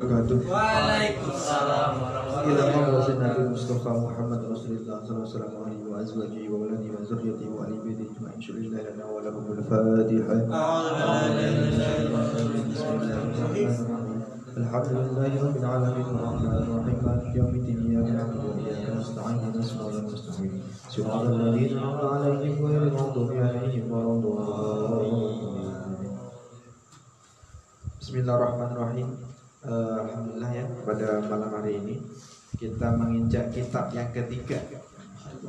wabarakatuh. Waalaikumsalam warahmatullahi Ila wabarakatuh. mawlid Nabi Mustafa Muhammad Rasulullah sallallahu alaihi wa azwajihi wa waladihi wa zurriyyatihi wa ali baitihi ajma'in. Syukurillah lana wa lahum al-Fatihah. Bismillahirrahmanirrahim. Alhamdulillahi rabbil alamin arrahmanir rahim maliki yaumiddin iyyaka na'budu wa iyyaka nasta'in ihdinas siratal mustaqim siratal ladzina an'amta 'alaihim ghairil maghdubi 'alaihim waladdallin. Bismillahirrahmanirrahim. Eh, Alhamdulillah ya pada malam hari ini kita menginjak kitab yang ketiga.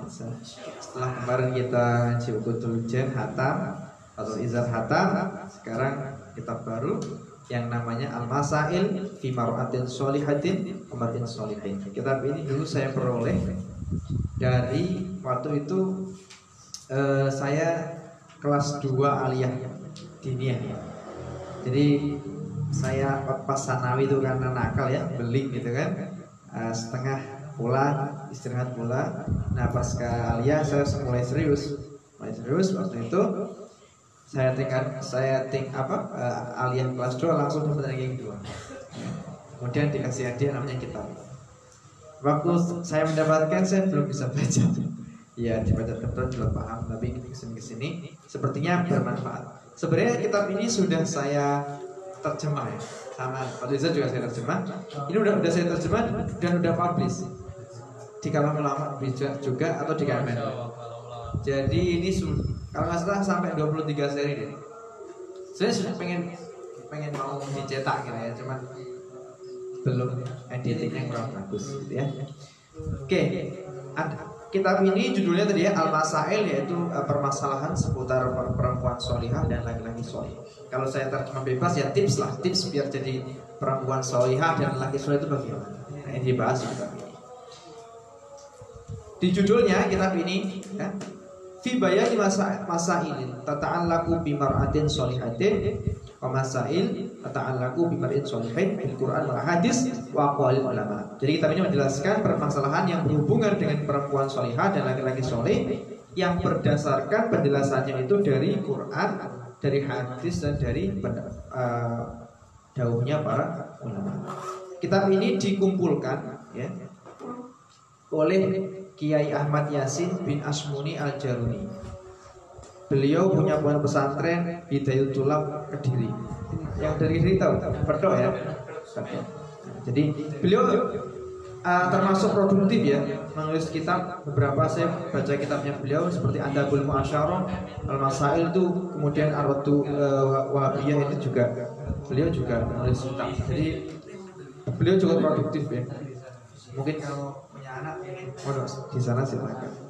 Setelah kemarin kita Jibukutul Jen Hatam atau Izar Hatam, sekarang kitab baru yang namanya Al-Masail fi Mar'atin Solihatin Umatin Solihin. Kitab ini dulu saya peroleh dari waktu itu eh, saya kelas 2 aliyah diniyah ya. Jadi saya pas sanawi itu karena nakal ya beli gitu kan. Eh, setengah pulang istirahat pula nah pas ke aliyah saya mulai serius. Mulai serius waktu itu. Saya tingkat saya ting apa eh, aliyah kelas 2 langsung dapat ranking 2 kemudian dikasih hadiah namanya kitab waktu saya mendapatkan saya belum bisa baca ya dibaca teman belum paham tapi ke sini ke sini sepertinya bermanfaat. Sebenarnya kitab ini sudah saya terjemah ya. Sama Pak Riza juga saya terjemah. Ini udah udah saya terjemah dan udah publish. Di kalangan ulama bijak juga atau di KMN jadi ini kalau nggak salah sampai 23 seri deh. Saya sudah pengen pengen mau dicetak gitu ya cuman belum editingnya kurang bagus gitu ya. Oke ada kitab ini judulnya tadi ya Al Masail yaitu eh, permasalahan seputar per- perempuan solihah dan laki-laki solih. Kalau saya terjemah bebas ya tips lah tips biar jadi perempuan solihah dan laki solih itu bagaimana? Nah, ini dibahas di kitab ini. Di judulnya kitab ini ya, fi bayani masa masailin tata'allaqu bi mar'atin solihatin wa masail tata'allaqu bi mar'atin solihin fil Quran wal hadis wa aqwalil ulama. Jadi kitab ini menjelaskan permasalahan yang berhubungan dengan perempuan solihah dan laki-laki soleh yang berdasarkan penjelasannya itu dari Quran, dari hadis dan dari eh, dauhnya para ulama. Kitab ini dikumpulkan ya oleh Kiai Ahmad Yasin bin Asmuni Al Jaruni. Beliau punya pondok pesantren Hidayat Tulab Kediri. Yang dari Kediri tahu? Perdok ya. Jadi beliau uh, termasuk produktif ya menulis kitab beberapa saya baca kitabnya beliau seperti Adabul Muasyarah Al Masail itu kemudian Arwatu uh, Wahabiyah itu juga beliau juga menulis kitab jadi beliau cukup produktif ya mungkin kalau punya anak waduh di sana silakan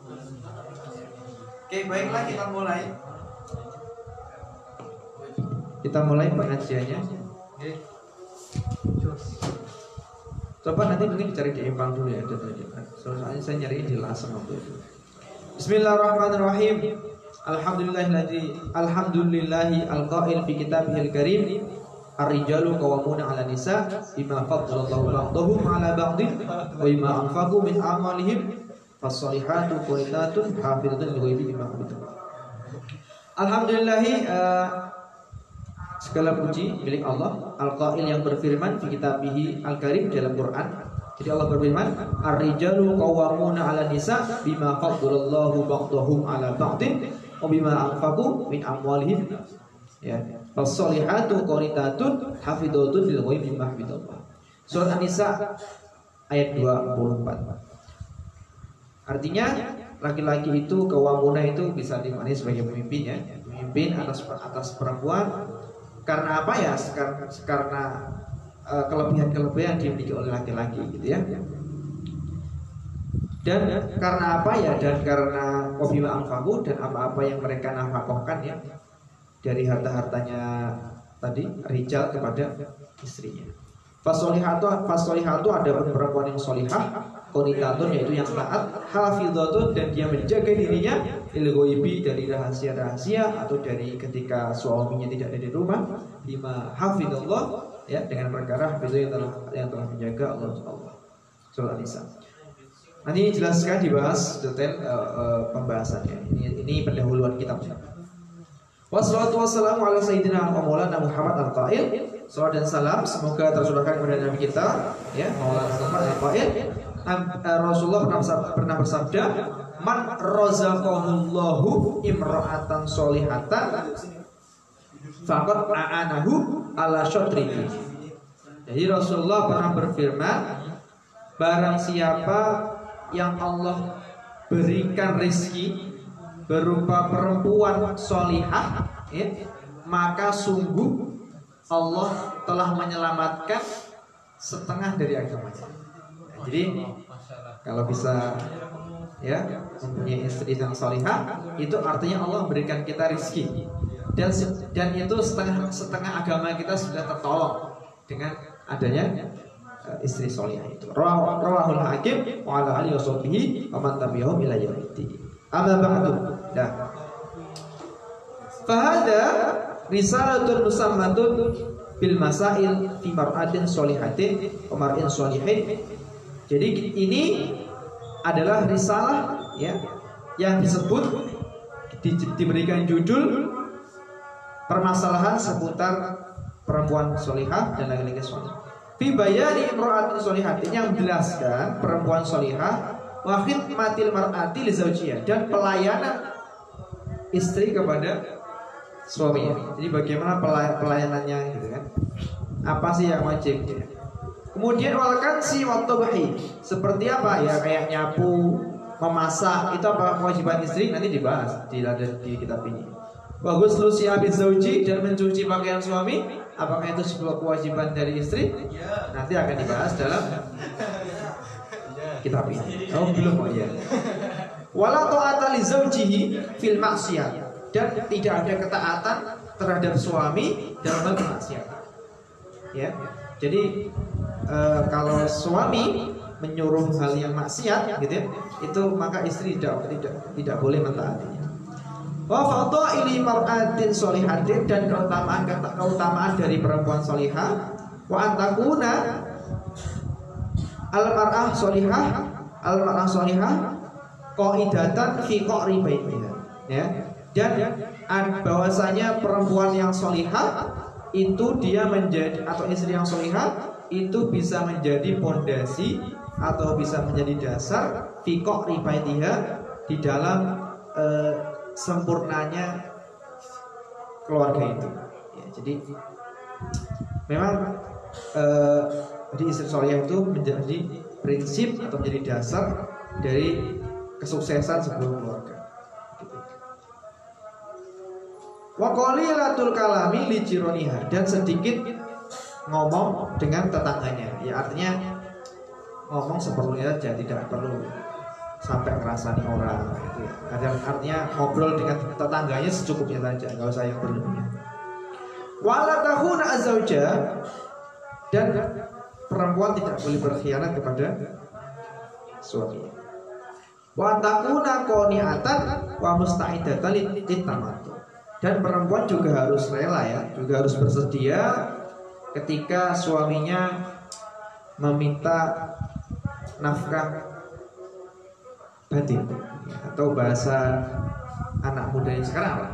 oke baiklah kita mulai. Kita mulai pengajiannya. Coba nanti mungkin dicari di empang dulu ya contohnya soalnya saya nyari di lasem waktu itu. Bismillahirrahmanirrahim. Alhamdulillahilladzi Alhamdulillahi alqail fi kitabihil karim. Ar-rijalu qawwamuna 'ala nisa bima faddalallahu ba'dahum 'ala ba'din wa bima anfaqu min amalihim fas-solihatu qanitatun hafizatun lil ghaibi bima. Alhamdulillah eh, segala puji milik Allah Al-Qail yang berfirman fi kitabihi Al-Karim dalam Quran jadi Allah berfirman Ar-rijalu qawwamuna 'ala nisa bima faddalallahu ba'dahum 'ala ba'din wa bima anfaqu min amwalihim ya Fasolihatu qanitatun hafidhatun lil bima hafidallah. Surat An-Nisa ayat 24. Artinya laki-laki itu kewamuna itu bisa dimaknai sebagai pemimpin ya, pemimpin atas atas perempuan karena apa ya? Karena, eh, kelebihan-kelebihan dimiliki oleh laki-laki gitu ya. Dan karena apa ya? Dan karena wabima anfaku dan apa-apa yang mereka nafkahkan ya dari harta-hartanya tadi rijal kepada istrinya. Fasolihatu fasolihatu ada perempuan yang solihah, konitatun yaitu yang taat, hafidhatun dan dia menjaga dirinya ilgoibi dari rahasia-rahasia atau dari ketika suaminya tidak ada di rumah, lima hafidallah ya dengan perkara hafidhah yang telah yang telah menjaga Allah Allah. Surah An-Nisa. Nanti dijelaskan dibahas detail uh, uh, pembahasannya. Ini ini pendahuluan kitabnya. Wassalatu wassalamu ala sayyidina wa maulana Muhammad al-qail Salam dan salam semoga tercurahkan kepada Nabi kita ya Maulana Muhammad Al-Qaid eh, Rasulullah pernah bersabda, pernah bersabda man razaqahullahu imra'atan solihatan faqad a'anahu ala syadrihi jadi Rasulullah pernah berfirman barang siapa yang Allah berikan rezeki berupa perempuan solihah ya, maka sungguh Allah telah menyelamatkan setengah dari agamanya. Jadi kalau bisa ya mempunyai istri yang solihah itu artinya Allah memberikan kita rizki dan dan itu setengah setengah agama kita sudah tertolong dengan adanya uh, istri solihah itu. Rawahul Hakim wa ala alihi washabihi wa man tabi'ahum ila yaumil Amma ba'du. Dah. Fahada risalatun musammatun bil masail fi mar'atin solihatin wa mar'in solihin. Jadi ini adalah risalah ya yang disebut di, diberikan judul permasalahan seputar perempuan solihah dan laki-laki solih. Fi bayani imra'atin solihatin yang menjelaskan perempuan solihah wahid matil mar'ati li dan pelayanan istri kepada suami. Jadi bagaimana pelayanannya gitu kan? Apa sih yang wajib? Kemudian walkan si waktu bahi seperti apa ya kayak nyapu, memasak itu apa kewajiban istri nanti dibahas di di kitab ini. Bagus lu siapin zauji dan mencuci pakaian suami apakah itu sebuah kewajiban dari istri? Nanti akan dibahas dalam kitab ini. Oh belum oh ya. Wala ta'ata li zaujihi fil maksiat dan tidak ada ketaatan terhadap suami dalam hal kemaksiatan. Ya. Jadi e, kalau suami menyuruh hal yang maksiat gitu ya, itu maka istri tidak tidak tidak boleh mentaatinya. Wa ini mar'atin solihatin dan keutamaan keutamaan dari perempuan solihah wa antakuna al mar'ah solihah al mar'ah solihah qaidatan fi qa'ri baitiha ya dan bahwasanya perempuan yang solihah itu dia menjadi atau istri yang solihah itu bisa menjadi pondasi atau bisa menjadi dasar fikok ribaitiha di dalam eh, sempurnanya keluarga itu. Ya, jadi memang eh, di istri itu menjadi prinsip atau menjadi dasar dari kesuksesan sebuah keluarga. Wa qalilatul kalami li jironiha dan sedikit ngomong dengan tetangganya. Ya artinya ngomong seperlunya saja tidak perlu sampai ngerasani orang gitu ya. artinya ngobrol dengan tetangganya secukupnya saja, nggak usah yang berlebihan. Wala tahuna azauja dan perempuan tidak boleh berkhianat kepada suaminya. Wa takuna qoni'atan wa musta'idatan. Dan perempuan juga harus rela ya, juga harus bersedia ketika suaminya meminta nafkah batin ya, atau bahasa anak muda yang sekarang apa?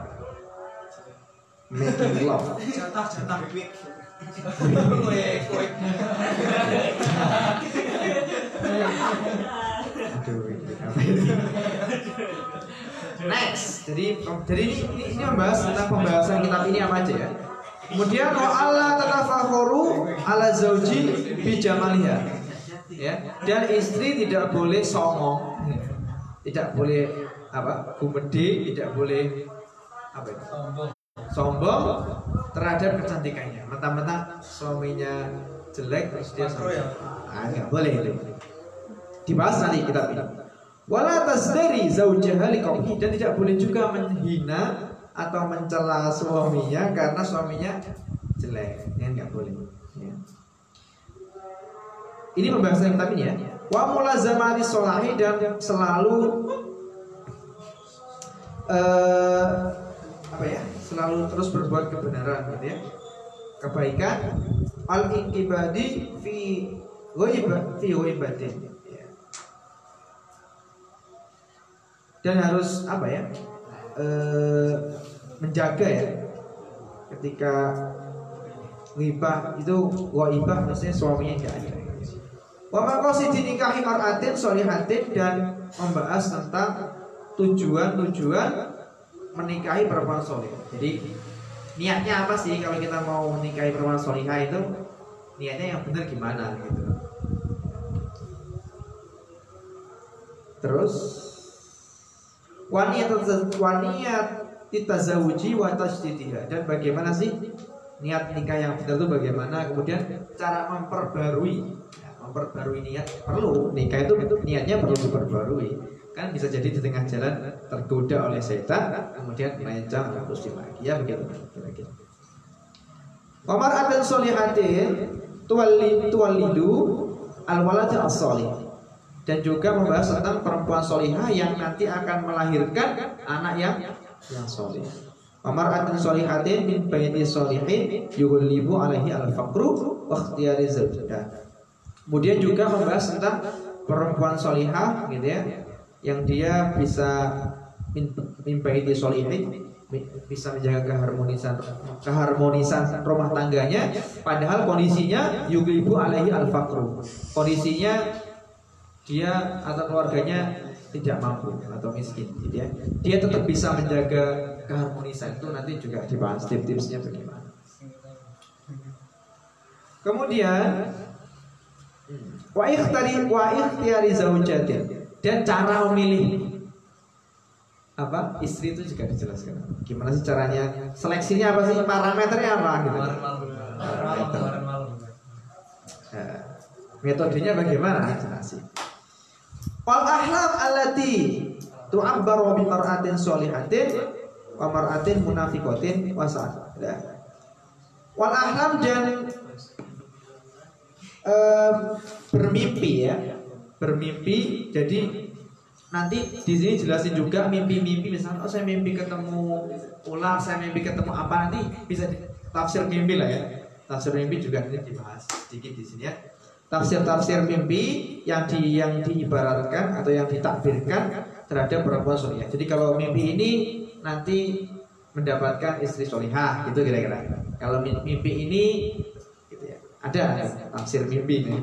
Making love. Jatah jatah Next. Jadi jadi ini, ini, ini membahas tentang pembahasan kitab ini apa aja ya. Kemudian wa Allah tatafakhuru ala zauji bi jamaliha. Ya. Dan istri tidak boleh songong. Tidak boleh apa? Gumede, tidak boleh apa itu? Sombong terhadap kecantikannya. Mentang-mentang suaminya jelek terus dia sombong. Ya? Ah, enggak boleh itu. Dibahas nanti kitab ini. Wala tasdari zaujaha liqaumihi dan tidak boleh juga menghina atau mencela suaminya karena suaminya jelek. Ya enggak boleh. Ya. Ini pembahasan yang ini ya. Wa mulazamati solahi dan selalu uh, apa ya? Selalu terus berbuat kebenaran gitu ya. Kebaikan al inkibadi fi fi ghaibatin dan harus apa ya e, menjaga ya ketika Ghibah itu ghaibah maksudnya suaminya enggak ada. Wa maqasidi nikahi mar'atin sholihatin dan membahas tentang tujuan-tujuan menikahi perempuan soleh. Jadi niatnya apa sih kalau kita mau menikahi perempuan solihah itu niatnya yang benar gimana gitu. Terus dan bagaimana sih niat nikah yang benar itu bagaimana? Kemudian cara memperbarui ya, memperbarui niat perlu. Nikah itu niatnya perlu diperbarui. Kan bisa jadi di tengah jalan tergoda oleh setan kemudian melenceng terus dimaki ya begitu Omar adan solihatin tuwali tuwalidu al walad as dan juga membahas tentang perempuan solihah yang nanti akan melahirkan anak yang yang solih. Omar adan solihatin min baiti solihin yughlibu alaihi al faqru wa ikhtiyari Kemudian juga membahas tentang perempuan solihah gitu ya yang dia bisa mimpi di solihin bisa menjaga keharmonisan keharmonisan rumah tangganya. Padahal kondisinya yuglibu alaihi al faqru kondisinya dia atau keluarganya tidak mampu atau miskin gitu ya dia tetap bisa menjaga keharmonisan itu nanti juga dibahas tips-tipsnya bagaimana kemudian wa ikhtari wa ikhtiyari zaujatin dan cara memilih apa istri itu juga dijelaskan. Gimana sih caranya? Seleksinya apa sih? Parameternya apa gitu? Nah, metodenya bagaimana? Jelasin. Wal ahlam allati tu'abbaru bi mar'atin sholihatin wa mar'atin munafiqatin wa nah. Wal ahlam dan uh, bermimpi ya. Bermimpi jadi nanti di sini jelasin juga mimpi-mimpi. Misalnya oh saya mimpi ketemu ular saya mimpi ketemu apa nanti bisa tafsir mimpi lah ya. Tafsir mimpi juga nanti dibahas sedikit di sini ya tafsir-tafsir mimpi yang di yang diibaratkan atau yang ditakbirkan terhadap perempuan solihah. Jadi kalau mimpi ini nanti mendapatkan istri solihah gitu kira-kira. Kalau mimpi ini gitu ya. Ada, ada tafsir mimpi nih.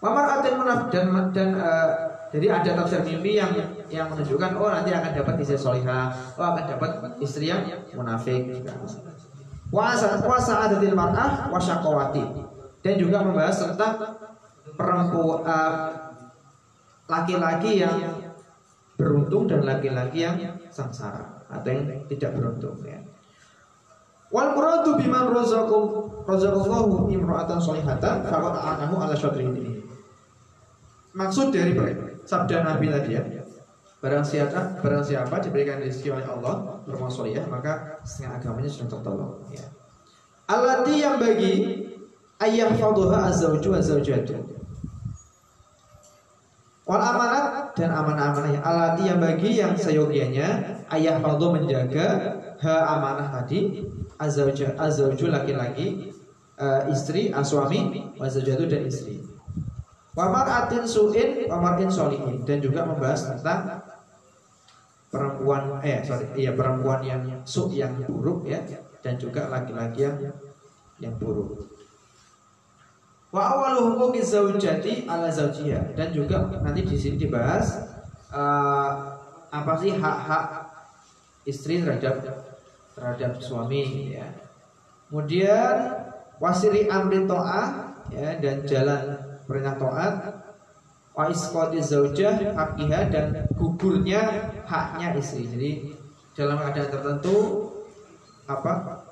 Mamar atin munaf dan dan uh, jadi ada tafsir mimpi yang yang menunjukkan oh nanti akan dapat istri solihah, oh akan dapat istri yang munafik. Wasa wasa adatil mar'ah wasyakawati dan juga membahas tentang perempuan uh, laki-laki yang beruntung dan laki-laki yang sengsara atau yang tidak beruntung ya. Wal muradu biman razaqum razaqallahu imra'atan solihatan faqad a'anahu ala syatri ini maksud dari sabda Nabi tadi ya Barang siapa, barang siapa diberikan rezeki oleh Allah ya maka setengah agamanya sudah tertolong ya. Alati yang bagi ayah faduha azawju azawjatu Wal amanat dan amanah-amanah Alati yang bagi yang seyogianya Ayah fadu menjaga Ha amanah tadi Azawju, azawju laki-laki uh, Istri, suami Wazawjatu dan istri. Atin su'in wamarin solihin. Dan juga membahas tentang perempuan eh sorry iya perempuan yang su yang buruk ya dan juga laki-laki yang yang buruk. Wa awalu hukuki zaujati ala zaujiyah dan juga nanti di sini dibahas uh, apa sih hak-hak istri terhadap terhadap suami ya. Kemudian wasiri amri to'ah ya dan jalan perintah taat wa isqati zaujah hakiha dan gugurnya haknya istri. Jadi dalam keadaan tertentu apa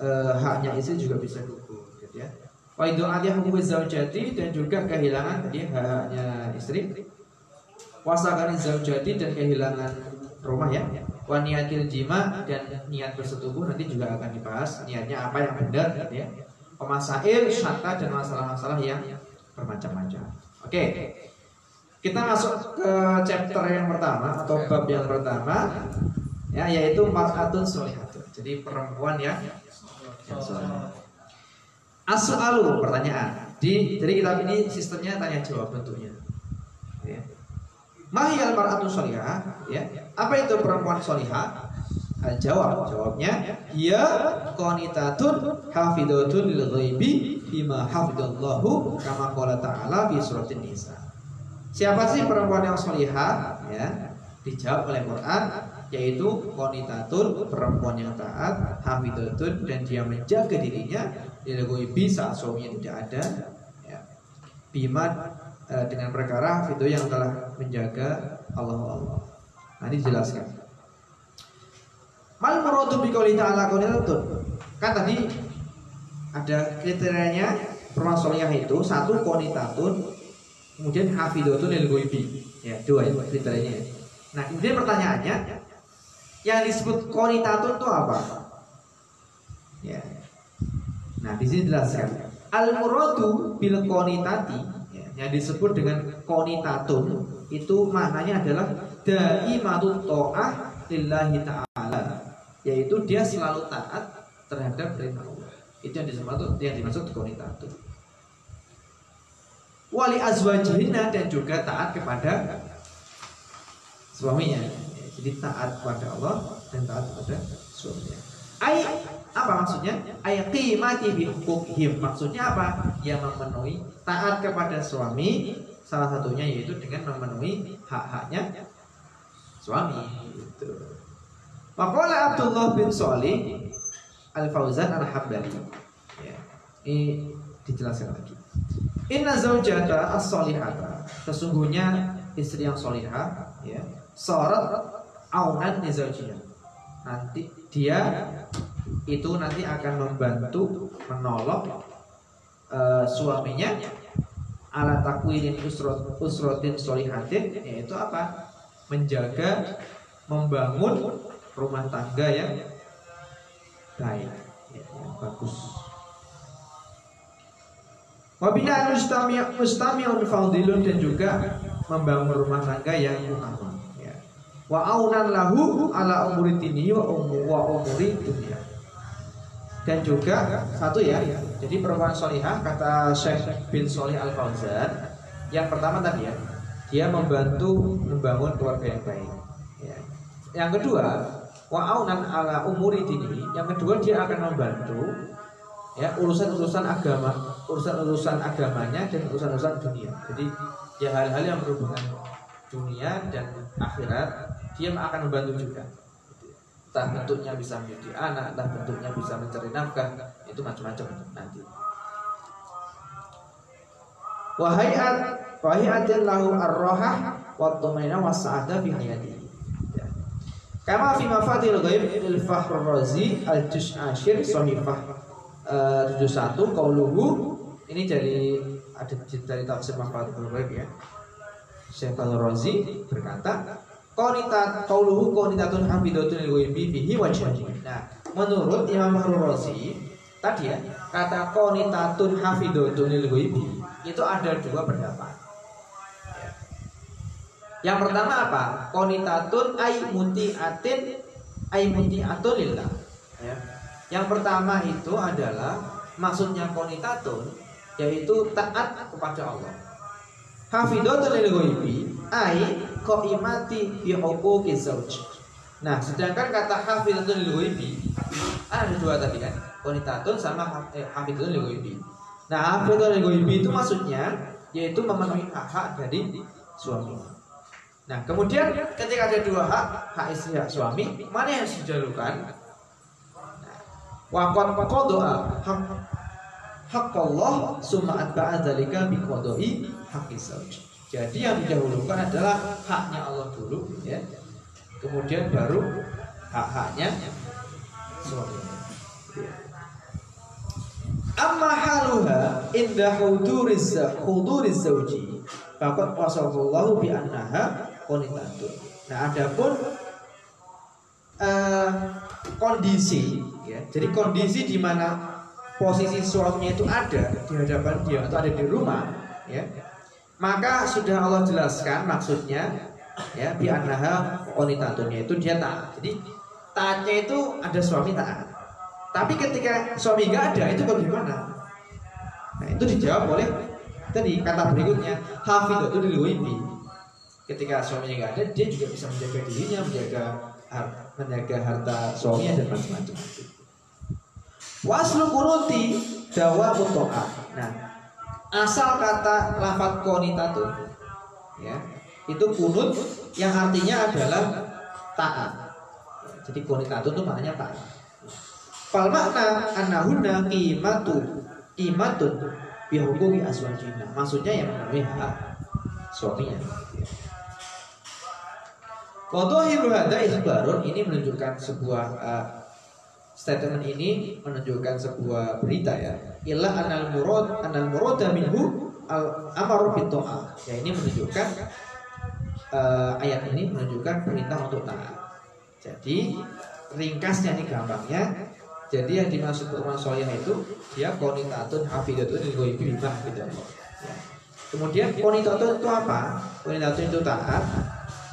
e, haknya istri juga bisa gugur gitu ya. Wa idu'ati hukum zaujati dan juga kehilangan tadi haknya istri. Wasakani zaujati dan kehilangan rumah ya. Wa niatil jima dan niat bersetubuh nanti juga akan dibahas niatnya apa yang benar gitu ya. Pemasail, syata dan masalah-masalah yang bermacam-macam. Oke. Kita masuk ke chapter yang pertama atau bab yang pertama ya yaitu mar'atun solihatun. Jadi perempuan yang yang. As'alu pertanyaan. Di jadi kitab ini sistemnya tanya jawab bentuknya. Ya. Mahiyal mar'atun solihah ya. Apa itu perempuan solihah? Al jawab jawabnya ya qanitatun hafidhatun lil ghaibi bima hafidallahu kama qala ta'ala fi suratin nisa. Siapa sih perempuan yang salihah ya? Dijawab oleh Quran yaitu qanitatun perempuan yang taat hafidhatun dan dia menjaga dirinya lil ghaibi saat suaminya tidak ada ya. Bima eh, dengan perkara itu yang telah menjaga Allah Allah. Nanti dijelaskan. Mal muradu bi qouli ta'ala qanitatun. Kan tadi ada kriterianya permasalahan itu satu qanitatun kemudian hafidhatun lil ghaibi. Ya, dua itu kriterianya. Nah, kemudian pertanyaannya yang disebut qanitatun itu apa? Ya. Nah, di sini jelaskan. Al muradu bil qanitati ya, yang disebut dengan qanitatun itu maknanya adalah daimatut ta'ah lillahi ta'ala yaitu dia selalu taat terhadap perintah Allah. Itu yang dimaksud yang dimaksud konitatu. Wali azwajihina dan juga taat kepada suaminya. Jadi taat kepada Allah dan taat kepada suaminya. Ay apa maksudnya? Ayat qimati bi hukukihim. Maksudnya apa? Yang memenuhi taat kepada suami salah satunya yaitu dengan memenuhi hak-haknya suami. Maqala Abdullah bin Salih Al Fauzan Al Hambali. Ya. Ini dijelaskan lagi. Inna zaujata as-solihata Sesungguhnya istri yang solihah ya, Sorat aunan nizaujiya Nanti dia itu nanti akan membantu menolong uh, suaminya ala takwinin usrot, usrotin solihatin yaitu apa menjaga membangun rumah tangga yang baik, ya, yang bagus. Mustami' mustami'un fadilun dan juga membangun rumah tangga yang utama. Ya. Wa aunan lahu ala umuri dini wa umuri dunia. Dan juga satu ya, jadi perempuan solihah kata Syekh bin Solih Al Fauzan, yang pertama tadi ya, dia membantu membangun keluarga yang baik. Ya. Yang kedua, wa'aunan ala umuri dini yang kedua dia akan membantu ya urusan-urusan agama urusan-urusan agamanya dan urusan-urusan dunia jadi ya hal-hal yang berhubungan dunia dan akhirat dia akan membantu juga entah bentuknya bisa menjadi anak entah bentuknya bisa mencari nafkah itu macam-macam nanti. Wahaiat wahiatin lahu ar-rohah wa tumaina wa sa'ada fi hayati. Kama fi mafadil ghaib il Fahr Razi al juz ashir sahifah uh, 71 qauluhu. Ini dari ada dari tafsir mafadil ghaib ya. Syekh Al Razi berkata qanitat qauluhu qanitatun hafidatun lil ghaibi fihi wajhain. Nah, menurut Imam Al Razi tadi ya kata qanitatun hafidatun lil ghaibi itu ada dua pendapat. Yang pertama apa? Konitatun ay mutiatin ay mutiatun lillah. Ya. Yang pertama itu adalah maksudnya konitatun yaitu taat kepada Allah. Hafidhatul lil ghaibi ay qaimati bi huquqi zauj. Nah, sedangkan kata hafidhatul lil ghaibi ada dua tadi kan, konitatun sama eh, hafidhatul lil. Nah, hafidhatul lil ghaibi itu maksudnya yaitu memenuhi hak-hak dari suami. Nah, kemudian ketika ada dua hak, hak istri, hak suami, mana yang dijalukan? Wakon doa hak hak Allah summa atba'a dzalika bi qada'i haqqi Jadi yang didahulukan adalah haknya Allah dulu ya. Kemudian baru hak-haknya suami. Amma haluha inda huduriz huduriz zauji faqad wasallallahu bi annaha qanitatun. Nah, adapun uh, kondisi ya. Jadi kondisi di mana posisi suaminya itu ada di hadapan dia atau ada di rumah ya. Maka sudah Allah jelaskan maksudnya ya bi annaha qanitatun itu dia taat. Jadi taatnya itu ada suami taat. Tapi ketika suami nggak ada itu bagaimana? Nah, itu dijawab oleh tadi kata berikutnya hafidatu lil ketika suaminya nggak ada dia juga bisa menjaga dirinya menjaga menjaga harta suaminya dan macam-macam. Waslu kunuti dawa mutoa. Nah, asal kata lafat konitatu ya itu kunut yang artinya adalah taat. Jadi konitatu itu maknanya taat. Fal makna anahuna qimatu qimatun bihukumi aswajina. Maksudnya yang memenuhi hak suaminya. Wadohiru hada isbarun ini menunjukkan sebuah uh, statement ini menunjukkan sebuah berita ya. Illa anal murad anal murada minhu al amaru bitoa. Ya ini menunjukkan uh, ayat ini menunjukkan perintah untuk taat. Jadi ringkasnya ini gampangnya. Jadi yang dimaksud Quran Solihah itu dia konitatun hafidatun goibimah gitu. Ya. Kemudian konitatun itu apa? Konitatun itu taat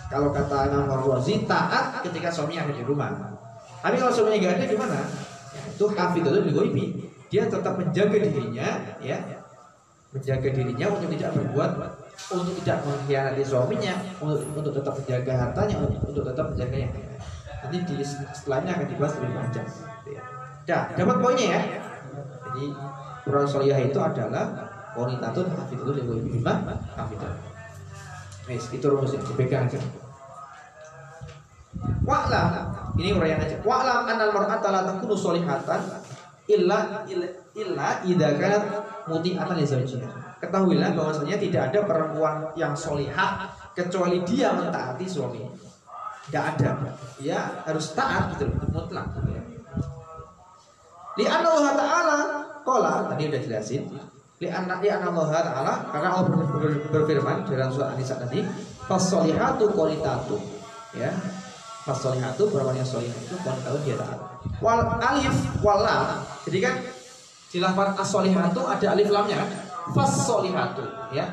kalau kata Imam Razi taat ketika suaminya ada di rumah. Tapi kalau suaminya nggak ada gimana? Itu hafidatul ghaibi. Dia tetap menjaga dirinya, ya, menjaga dirinya untuk tidak berbuat, untuk tidak mengkhianati suaminya, untuk, untuk tetap menjaga hartanya, untuk, untuk tetap menjaganya. Nanti di setelahnya akan dibahas lebih panjang. Ya. Dah, dapat poinnya ya. Jadi Quran Soliyah itu adalah Qonitatun hafidatul ghaibi bima hafidatul Wes, itu rumusnya, dipegang aja. Wa'lam, ini uraian aja. Wa'lam anal mar'ata la takunu solihatan illa illa, idza kanat muti'atan li zawjiha. Ketahuilah bahwasanya tidak ada perempuan yang solihah kecuali dia mentaati suami. Tidak ada. Ya harus taat gitu mutlak gitu ya. Allah Ta'ala Kola tadi udah jelasin Li anak li Allah Taala karena Allah berfirman dalam surat An-Nisa tadi, fasolihatu kualitatu, ya. Fasolihatu perempuan yang solihah itu kualitatu dia taat. Wal alif wal lam. Jadi kan di lafaz as-solihatu ada alif lamnya kan? Fasolihatu, ya.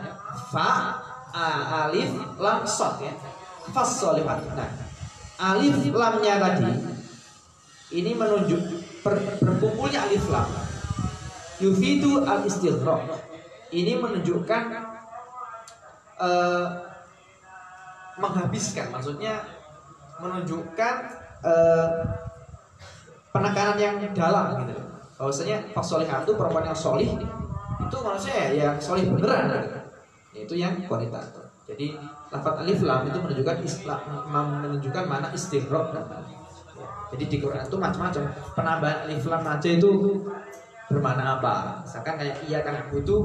Fa a, alif lam sod ya. Fasolihatu. Nah, alif lamnya tadi ini menunjuk ber, berkumpulnya alif lam yufidu al istighraq ini menunjukkan uh, menghabiskan maksudnya menunjukkan uh, penekanan yang dalam gitu. Bahwasanya pas itu perempuan yang solih itu ya yang solih beneran. Itu yang kualitatif jadi lafaz alif lam itu menunjukkan islam menunjukkan mana istighraq jadi di Quran itu macam-macam. Penambahan alif lam aja itu bermana apa? Misalkan kayak iya kan butuh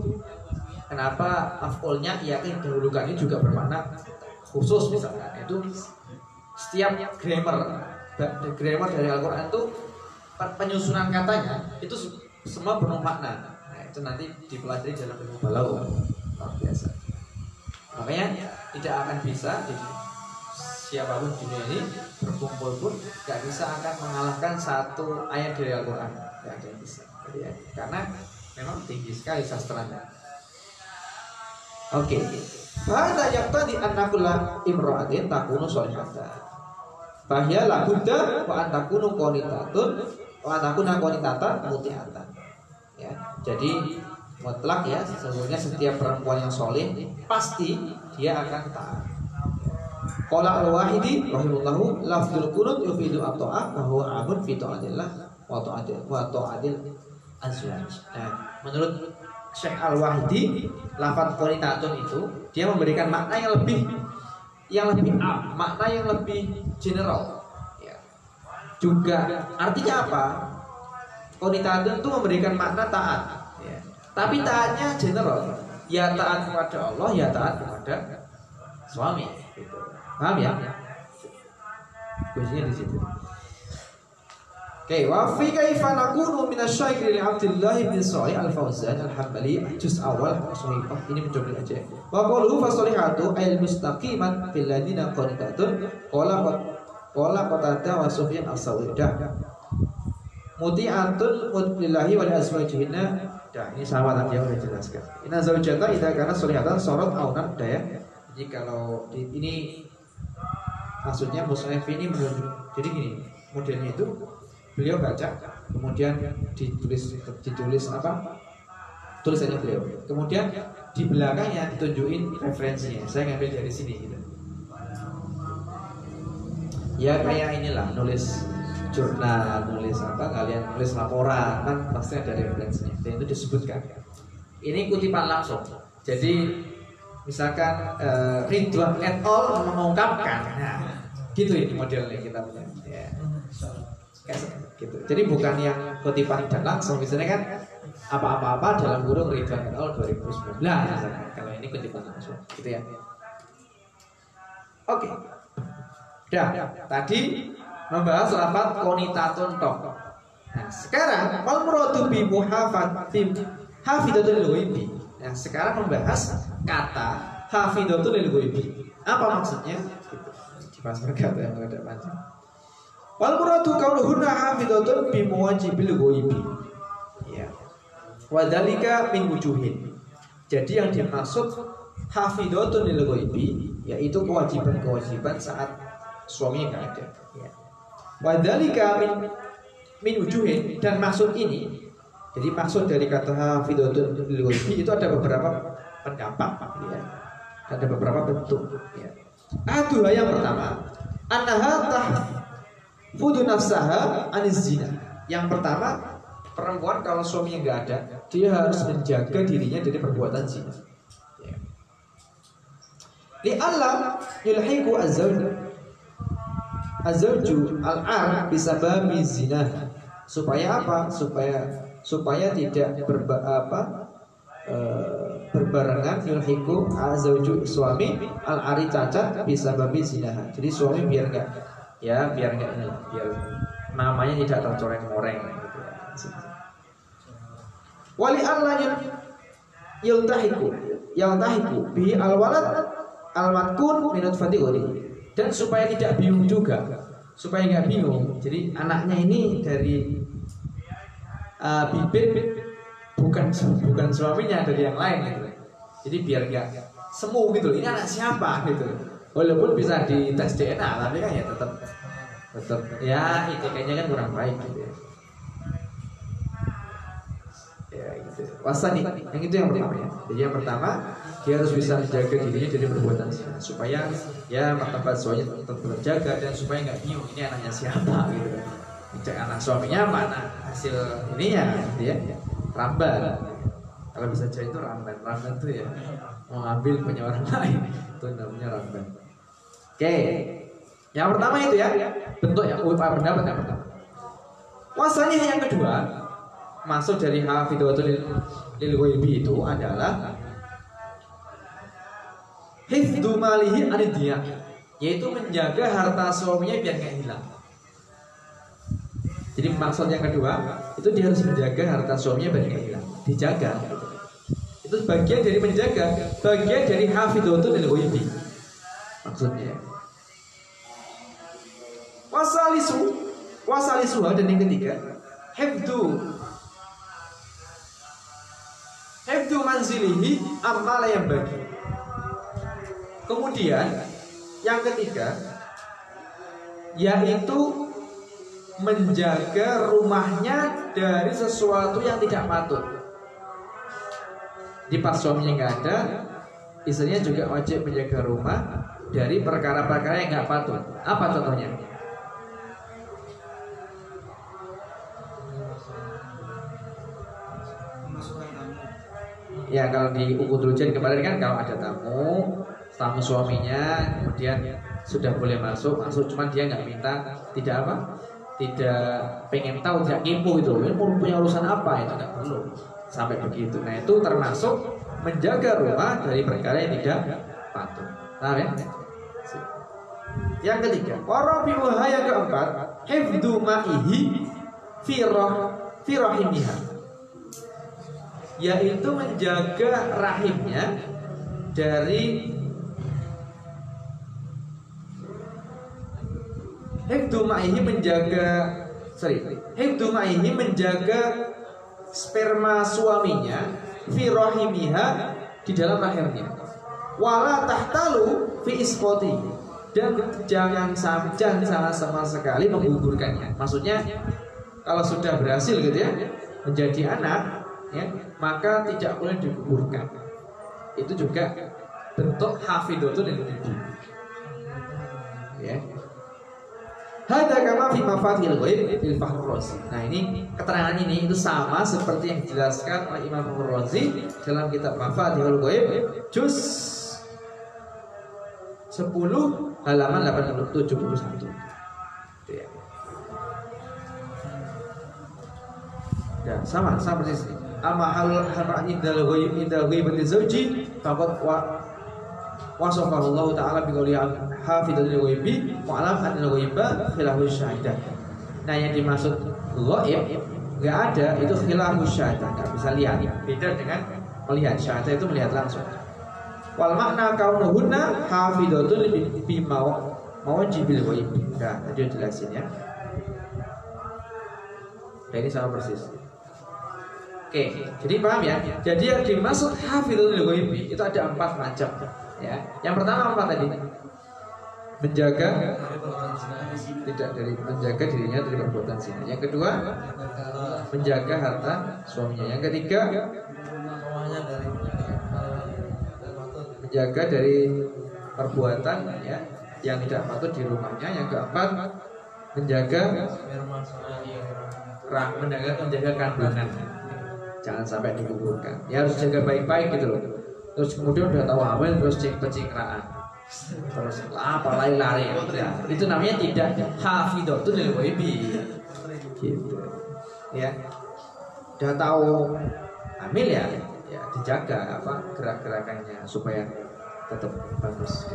kenapa maf'ulnya iya kan ini juga bermakna khusus misalkan. Itu setiap grammar grammar dari Al-Quran itu penyusunan katanya itu semua penuh makna nah, itu nanti dipelajari dalam ilmu balau luar biasa makanya tidak akan bisa siapa pun di dunia ini berkumpul pun gak bisa akan mengalahkan satu ayat dari Al-Quran gak ada yang bisa ya. karena memang tinggi sekali sastranya. Oke. Hada tadi anakula imro'atin takunu solihata. Bahya lahuda wa antakunu konitatun wa antakuna konitata mutiatan. Ya, jadi mutlak ya sesungguhnya setiap perempuan yang soleh pasti dia akan taat. Qala al-wahidi rahimahullahu lafzul qunut yufidu at-ta'ah wa huwa amun fi ta'atillah wa ta'atil wa ta'atil azwaj. Nah, menurut Syekh Al-Wahidi, lafaz qanitatun itu dia memberikan makna yang lebih yang lebih am, makna yang lebih general. Ya. Juga artinya apa? Qanitatun itu memberikan makna taat. Ya. Tapi taatnya general. Ya taat kepada Allah, ya taat kepada suami. Gitu. Paham ya? Kuncinya di situ. Oke, wa fi kaifa nakunu min asy-syaikh li Abdullah bin Shalih Al-Fauzan Al-Hambali juz awal sahifah ini mencoba aja. Wa qawluhu fasolihatu ayil mustaqimat fil ladina qanitatun qala qala qatada wa Sufyan as-Sawidah. Muti'atun lillahi wa li azwajihinna. Dah, ini sama tadi yang sudah jelaskan. Inna zaujata idza kana solihatan sorot aunan ya. Jadi kalau di, ini maksudnya musnaf ini menunjuk. Jadi gini, modelnya itu beliau baca kemudian ditulis ditulis apa? Tulisannya beliau. Kemudian di belakangnya ditunjukin referensinya. Saya ngambil dari sini gitu. Ya kayak inilah nulis jurnal nulis apa kalian nulis laporan kan pasti ada referensinya. Dan itu disebutkan. Ini kutipan langsung. Jadi misalkan uh, Ridwan et al. mengungkapkan. Nah gitu ini modelnya kita punya. Ya. Gitu jadi bukan yang kutipan dan langsung misalnya kan apa-apa-apa dalam kurung Ridwan et al 2019 misalkan. kalau ini kutipan langsung gitu ya oke okay. Dah, tadi membahas lafaz qonitatun tok. Nah, sekarang wal muradu bi muhafat bi hafidatul ghaibi. Nah, sekarang membahas kata hafidatul ghaibi. Apa maksudnya? Di pasar kata yang ada panjang. Wal muradu qauluhunna hafidatul bi muwajibil ghaibi. Ya. Wadalika min wujuhin. Jadi yang dimaksud hafidatul ghaibi yaitu kewajiban-kewajiban saat suaminya nggak ada. Ya. Wadalika min min wujuhin dan maksud ini jadi maksud dari kata hafidotun itu ada beberapa pendapat ya. Ada beberapa bentuk ya. Aduh yang pertama Anaha tahfudu nafsaha aniz zina. Yang pertama Perempuan kalau suaminya nggak ada Dia harus menjaga dirinya dari perbuatan zina. Ya. Li Allah yulhiku azawja azauju al-ar bisa babi zina. Supaya apa? Supaya supaya tidak berba, apa e, berbarengan yulhiku azauju suami al-ari cacat bisa babi zina. Jadi suami biar enggak ya biar enggak ini biar namanya tidak tercoreng-coreng gitu. Wali Allah yultahiku yultahiku bi al-walad al-matkun minut fatihuri dan supaya tidak bingung juga supaya nggak bingung jadi anaknya ini dari uh, bibit bukan bukan suaminya dari yang lain gitu. Jadi biar nggak semu gitu ini anak siapa gitu walaupun bisa di tes DNA tapi kan ya tetap tetap ya kayaknya kan kurang baik gitu ya. Ya gitu. Yang itu yang pertama ya. Jadi yang pertama dia harus bisa menjaga dirinya dari perbuatan supaya ya martabat suaminya tetap terjaga dan supaya nggak bingung ini anaknya siapa gitu. Cek anak suaminya mana hasil ininya dia gitu ya. Ramban kalau bisa cari itu ramban ramban itu ya. Mau ngambil punya orang lain itu namanya ramban oke yang pertama itu ya bentuk yang upaya pendapat yang pertama Wasanya yang kedua masuk dari hafidatul lil itu adalah hifdu malihi anidiyah yaitu menjaga harta suaminya biar nggak hilang. Jadi maksud yang kedua itu dia harus menjaga harta suaminya biar nggak hilang, dijaga. Itu bagian dari menjaga, bagian dari hafidotun lil ghaibi. Maksudnya. Wasalisu, wasalisu dan yang ketiga, hifdu hifdu manzilihi amala yang bagi Kemudian yang ketiga yaitu menjaga rumahnya dari sesuatu yang tidak patut. Di pas suaminya nggak ada, istrinya juga wajib menjaga rumah dari perkara-perkara yang nggak patut. Apa contohnya? Ya kalau di Ukut kemarin kan kalau ada tamu tamu suaminya kemudian sudah boleh masuk masuk cuman dia nggak minta tidak apa tidak pengen tahu tidak kepo itu ini punya urusan apa? Itu nggak perlu sampai begitu. Nah itu termasuk menjaga rumah dari perkara yang tidak patut paham ya? Yang ketiga warabiuha yang keempat hifdu ma'ihi firah firahimiha yaitu menjaga rahimnya dari Hifdu ma'ihi menjaga sorry, hifdu ma'ihi menjaga sperma suaminya fi di dalam rahimnya. Wala tahtalu fi isqati dan jangan jangan salah sama sekali menggugurkannya. Maksudnya kalau sudah berhasil gitu ya menjadi anak ya maka tidak boleh digugurkan. Itu juga bentuk hafidotun ibu. Ya, Hada kama fi mafatihil ghaib fil Fahr Razi. Nah, ini keterangan ini itu sama seperti yang dijelaskan oleh Imam Fahr Razi dalam kitab Mafatihul Ghaib juz 10 halaman 871. Itu ya. Ya, sama, sama persis. Amma hal hal indal ghaib indal ghaibati zawji faqad wa wasafahu Allah taala bi qouli hafidzatul ghaibi wa alam anil ghaiba khilafu syahidah. Nah, yang dimaksud ghaib enggak ada itu khilafu syahidah, enggak bisa lihat. Beda dengan melihat syahidah itu melihat langsung. Wal makna kaunuhunna hafidzatul bi mau mawajibil ghaib. Nah, tadi jelasin ya. Nah, ini sama persis. Oke, jadi paham ya? Jadi yang dimaksud hafidzatul ghaibi itu ada empat macam. Ya, yang pertama apa tadi? Menjaga tidak dari menjaga dirinya dari perbuatan zina. Yang kedua, menjaga harta suaminya. Yang ketiga, menjaga dari perbuatan ya yang tidak patut di rumahnya. Yang keempat, menjaga menjaga menjaga kandungan. Jangan sampai digugurkan. Ya harus jaga baik-baik gitu loh. Terus kemudian udah tahu hamil terus cek pencikraan. Terus apa lari-lari ya. Itu namanya tidak hafidatul lil ghaibi. Gitu. Ya. Udah tahu hamil ya, ya dijaga apa gerak-gerakannya supaya tetap bagus.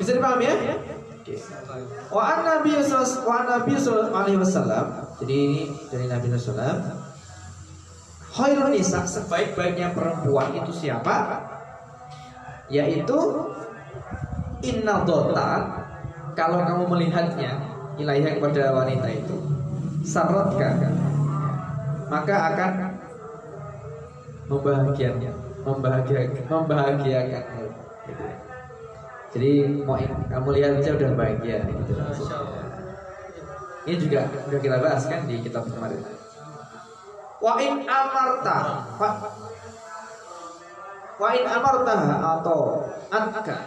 Bisa dipahami ya? Oke. Wa an Nabi sallallahu alaihi wasallam. Jadi ini dari Nabi sallallahu Khairun nisa sebaik-baiknya perempuan itu siapa? Yaitu Inna dota Kalau kamu melihatnya Ilaiha kepada wanita itu Saratka Maka akan Membahagiakan Membahagiakan Membahagiakan gitu. Jadi mau kamu lihat aja udah bahagia gitu. Ini juga udah kita bahas kan di kitab kemarin wa in amarta. Wa in amarta atau anka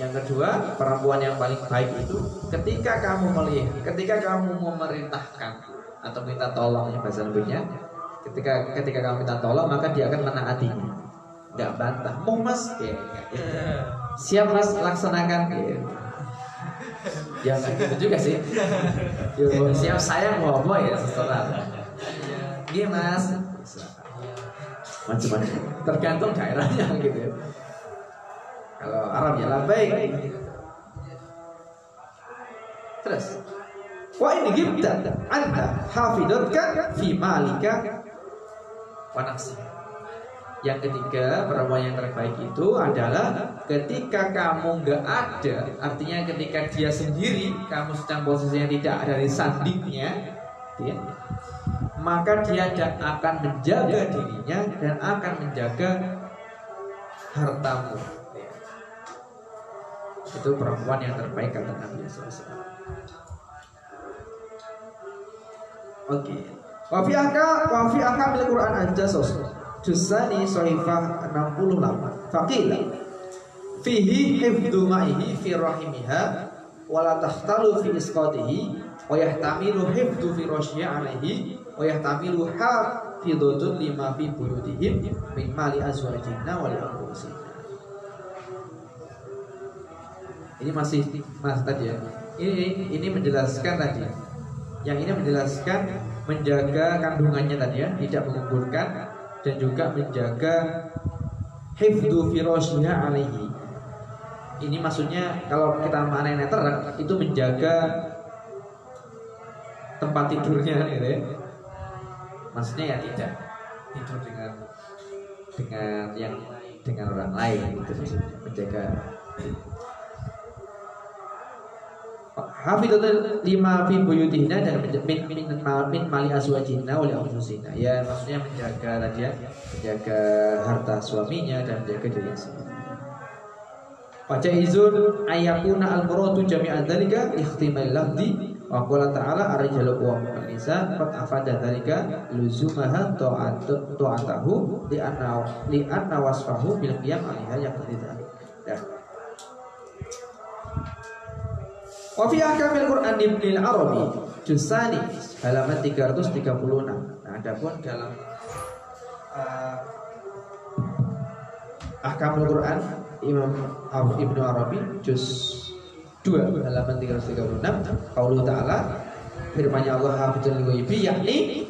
yang kedua perempuan yang paling baik itu ketika kamu melihat ketika kamu memerintahkan atau minta tolong ya bahasa lebihnya ketika ketika kamu minta tolong maka dia akan menaatinya nggak bantah mau mas? Ya, ya. siap mas laksanakan. Ya. ya nggak gitu juga sih. Yo, siap saya mau apa ya setelah Iya mas. Macam-macam Tergantung daerahnya gitu ya. Kalau Arab ya baik. Terus. Wa ini gibta. Anta hafidatka Fi malika. Wa yang ketiga, perempuan yang terbaik itu adalah ketika kamu nggak ada, artinya ketika dia sendiri, kamu sedang posisinya tidak ada di sandingnya, ya, maka dia akan menjaga dirinya dan akan menjaga hartamu. Itu perempuan yang terbaik kata Nabi SAW. Oke. Wafi aka wafi aka bil Quran anja sos. Jusani sohifah 68. Fakila fihi hifdu ma'ihi fi rahimiha wala tahtalu fi isqatihi wa yahtamilu hifdu fi alaihi wa yahtamilu hafidhatun lima fi buyutihim min mali azwajina wa li Ini masih mas tadi ya. Ini ini menjelaskan tadi. Yang ini menjelaskan menjaga kandungannya tadi ya, tidak menguburkan dan juga menjaga hifdu firasyiha alaihi. Ini maksudnya kalau kita maknanya terang itu menjaga tempat tidurnya gitu ya maksudnya ya tidak tidur dengan dengan yang dengan orang lain itu menjaga Hafidhatul lima fi buyutihna dan min min min mali azwajina oleh anfusina. Ya maksudnya menjaga tadi ya, menjaga harta suaminya dan menjaga dirinya sendiri. Wajah izun ayakuna al-muradu jami'an dzalika ihtimal lafzi Wa qala ta'ala ar-rijalu qawwamun nisa qad afada dzalika luzumaha ta'atu ta'atahu li anna li anna wasfahu bil qiyam 'alaiha dzalik. Ya. Wa fi ahkamil Quran Ibnu Arabi Jusani halaman 336. Nah, adapun dalam uh, Ahkamul Quran Imam Ibnu Arabi juz 2 halaman 336 qaulu ta'ala firman-Nya Allah hafizul ghaibi yakni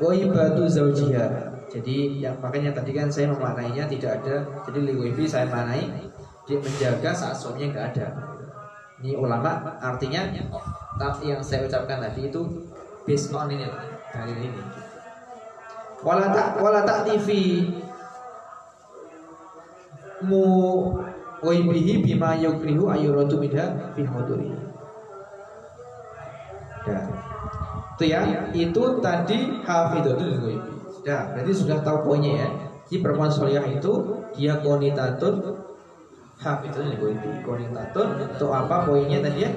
wa ibadu zaujiha. Jadi yang makanya tadi kan saya memaknainya tidak ada. Jadi li saya maknai dia menjaga saat suaminya enggak ada. Ini ulama artinya yang saya ucapkan tadi itu based on ini dari ini. Wala tak wala tak TV mu waibihi bima yukrihu ayuratu minha fi huduri. Ya. Itu ya, itu tadi hafidatul ghaibi. Ya, berarti sudah tahu poinnya ya. Jadi perempuan solihah itu dia konitatun hafidatul ghaibi. Konitatun itu apa poinnya tadi ya?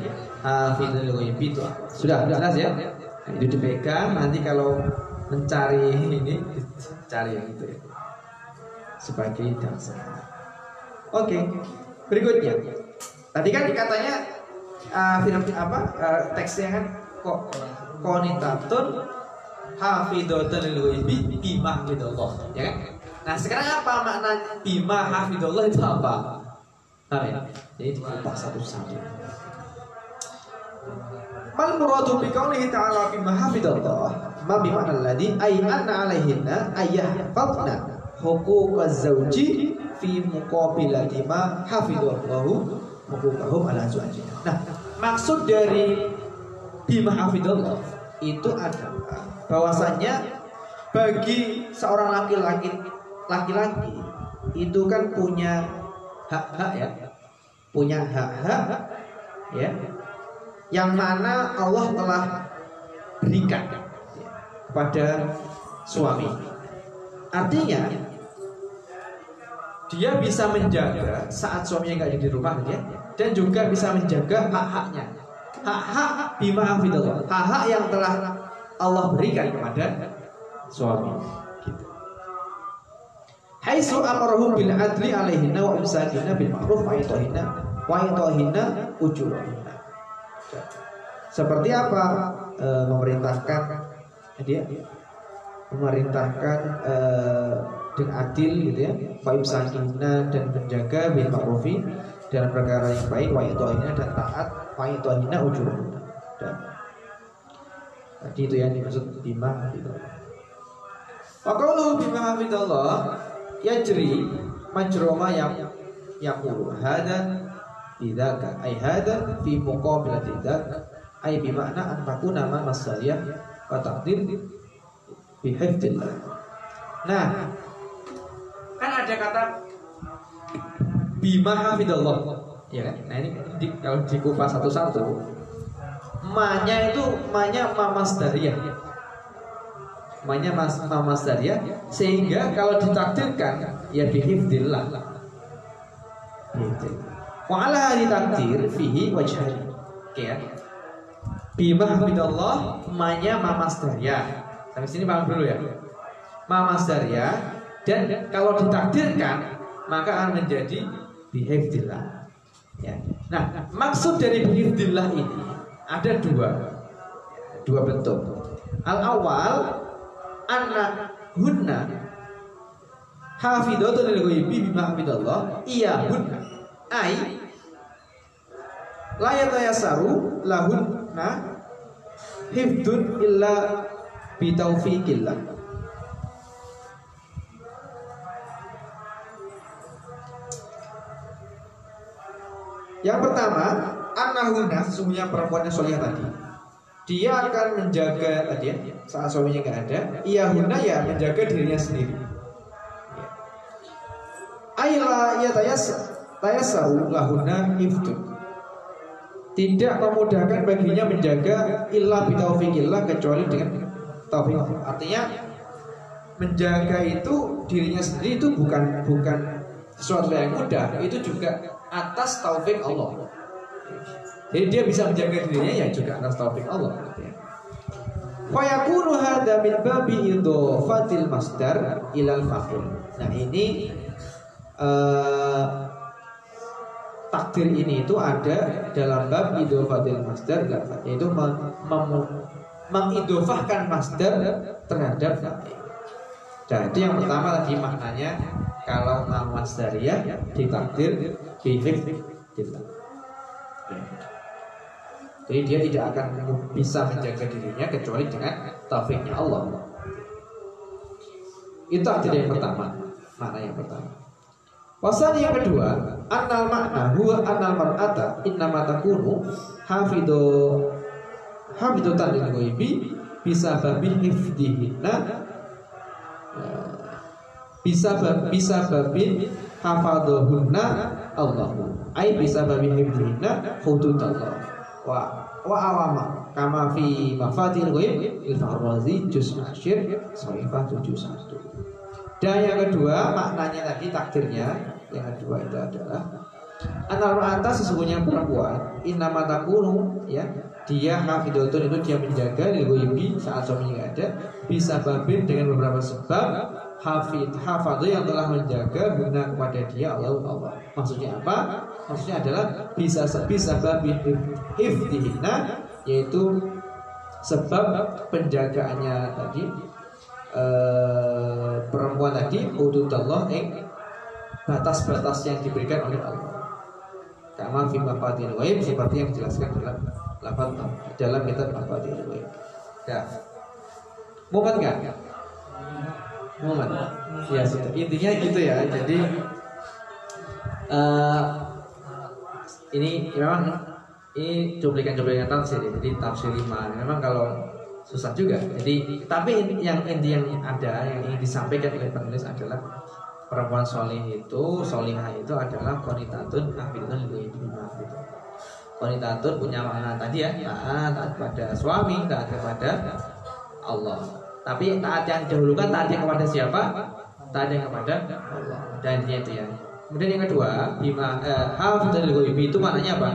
Hafidatul ghaibi itu Sudah jelas ya? Nah, itu dipegang nanti kalau mencari ini cari yang itu ya. Sebagai dasar. Oke, berikutnya. Tadi kan katanya uh, film apa uh, teksnya kan kok konitatun hafidotun lil bima hafidallah ya kan nah sekarang apa makna bima hafidallah itu apa Paham ya? Jadi dikupas satu-satu. Mal muradu bi qaulihi ta'ala bima hafidallah ma bi ma'na alladhi ay anna alaihinna ayyahfadna huquqaz zawji fi muqabilati ma hafidallahu huquqahum ala azwajina. Nah, maksud dari bima hafidallah itu adalah bahwasanya bagi seorang laki-laki laki-laki itu kan punya hak-hak ya punya hak-hak ya yang mana Allah telah berikan kepada suami. Artinya dia bisa menjaga saat suaminya nggak ada di rumah ya, dan juga bisa menjaga hak-haknya. Hak-hak bima hafidallah, hak-hak yang telah Allah berikan kepada suami. Gitu. Haitsu amarahum bil adli alaihinna wa imsakina bil ma'ruf wa itohina wa itohina ujurahina. Seperti apa e, memerintahkan dia memerintahkan e, dengan adil gitu ya, wa imsakina dan menjaga bil ma'rufi dalam perkara yang baik wa itohina dan taat wa itohina ujurahina. Dan tadi itu yang dimaksud bima gitu. Waqauluhu bima hafidallah yajri majroma yang yaqulu hada bidzaka ay hada fi muqabilati dzak ay bi makna an takuna ma masaliyah wa taqdir bi hifdillah. Nah, ada kata bima hafidallah. Ya kan? Nah ini di, kalau dikupas satu-satu Manya itu manya mamas dariyah Manya mas, mamas dariyah Sehingga kalau ditakdirkan Ya bihifdillah. Wa'ala ditakdir Fihi wajhari Oke ya. Bima hafidallah Manya mamas dariyah Sampai sini paham dulu ya? Mamas dariyah Dan kalau ditakdirkan Maka akan menjadi Bihifdillah ya. Nah maksud dari bihifdillah ini ada dua. Dua bentuk. Al awal anak hunna hafidhatun lil ghaibi bima hafidallah iya hunna. Ai la yatayasaru lahunna hifdun illa bi Yang pertama, anahuna sesungguhnya perempuan yang soleh tadi. Dia akan menjaga tadi ya saat suaminya nggak ada ia huna ya menjaga dirinya sendiri. Ayla ya tayas tayasaru lahuna iftun. Tidak memudahkan baginya menjaga illa bitaufiqillah kecuali dengan taufik artinya menjaga itu dirinya sendiri itu bukan bukan sesuatu yang mudah itu juga atas taufik Allah jadi dia bisa menjaga dirinya ya juga atas taufik Allah. Fayakunu hadza min babi idhafatil masdar ilal fa'il. Nah, ini uh, takdir ini itu ada dalam bab idofatil masdar yaitu mengidofahkan masdar terhadap fa'il. Nah itu yang pertama tadi maknanya kalau nama masdariyah ditakdir bihif kita. Jadi dia tidak akan bisa menjaga dirinya kecuali dengan taufiknya Allah. Itu artinya yang pertama, makna yang pertama. Pasal yang kedua, anal makna huwa anal mar'ata innama takunu hafidu hafidutan lil ghaibi bisa babi hifdihinna bisa bisa babi hafadhunna Allahu. Ai bisa babi hifdihinna hududallah. Wa wa awama kama fi mafatil ghaib il farwazi juz asyir saifah 71 dan yang kedua maknanya tadi takdirnya yang kedua itu adalah Anal atas sesungguhnya perempuan Innama takunu ya Dia hafidotun itu dia menjaga Lilgoibi saat suaminya ada Bisa babin dengan beberapa sebab Hafid hafadu yang telah menjaga Guna kepada dia Allah Allah Maksudnya apa? Maksudnya adalah Bisa bisa babin Hifdihina Yaitu Sebab penjagaannya tadi eh, Perempuan tadi Hududallah eh, batas-batas yang diberikan oleh Allah. Kama fi mafatil ghaib seperti yang dijelaskan dalam lafaz dalam kitab mafatil ghaib. Ya. Muhammad enggak? Muhammad. Ya. Intinya gitu ya. Jadi uh, ini memang ini cuplikan-cuplikan tafsir jadi tafsir lima memang kalau susah juga jadi tapi yang inti yang ada yang ingin disampaikan oleh penulis adalah perempuan solih itu solihah itu adalah konitatun afidatun itu gitu. Konitatun punya makna tadi ya taat, kepada suami taat kepada Allah tapi taat yang dahulukan taat yang kepada siapa? Taat yang kepada Allah. Dan itu ya. Kemudian yang kedua bima eh, hal dari itu maknanya apa?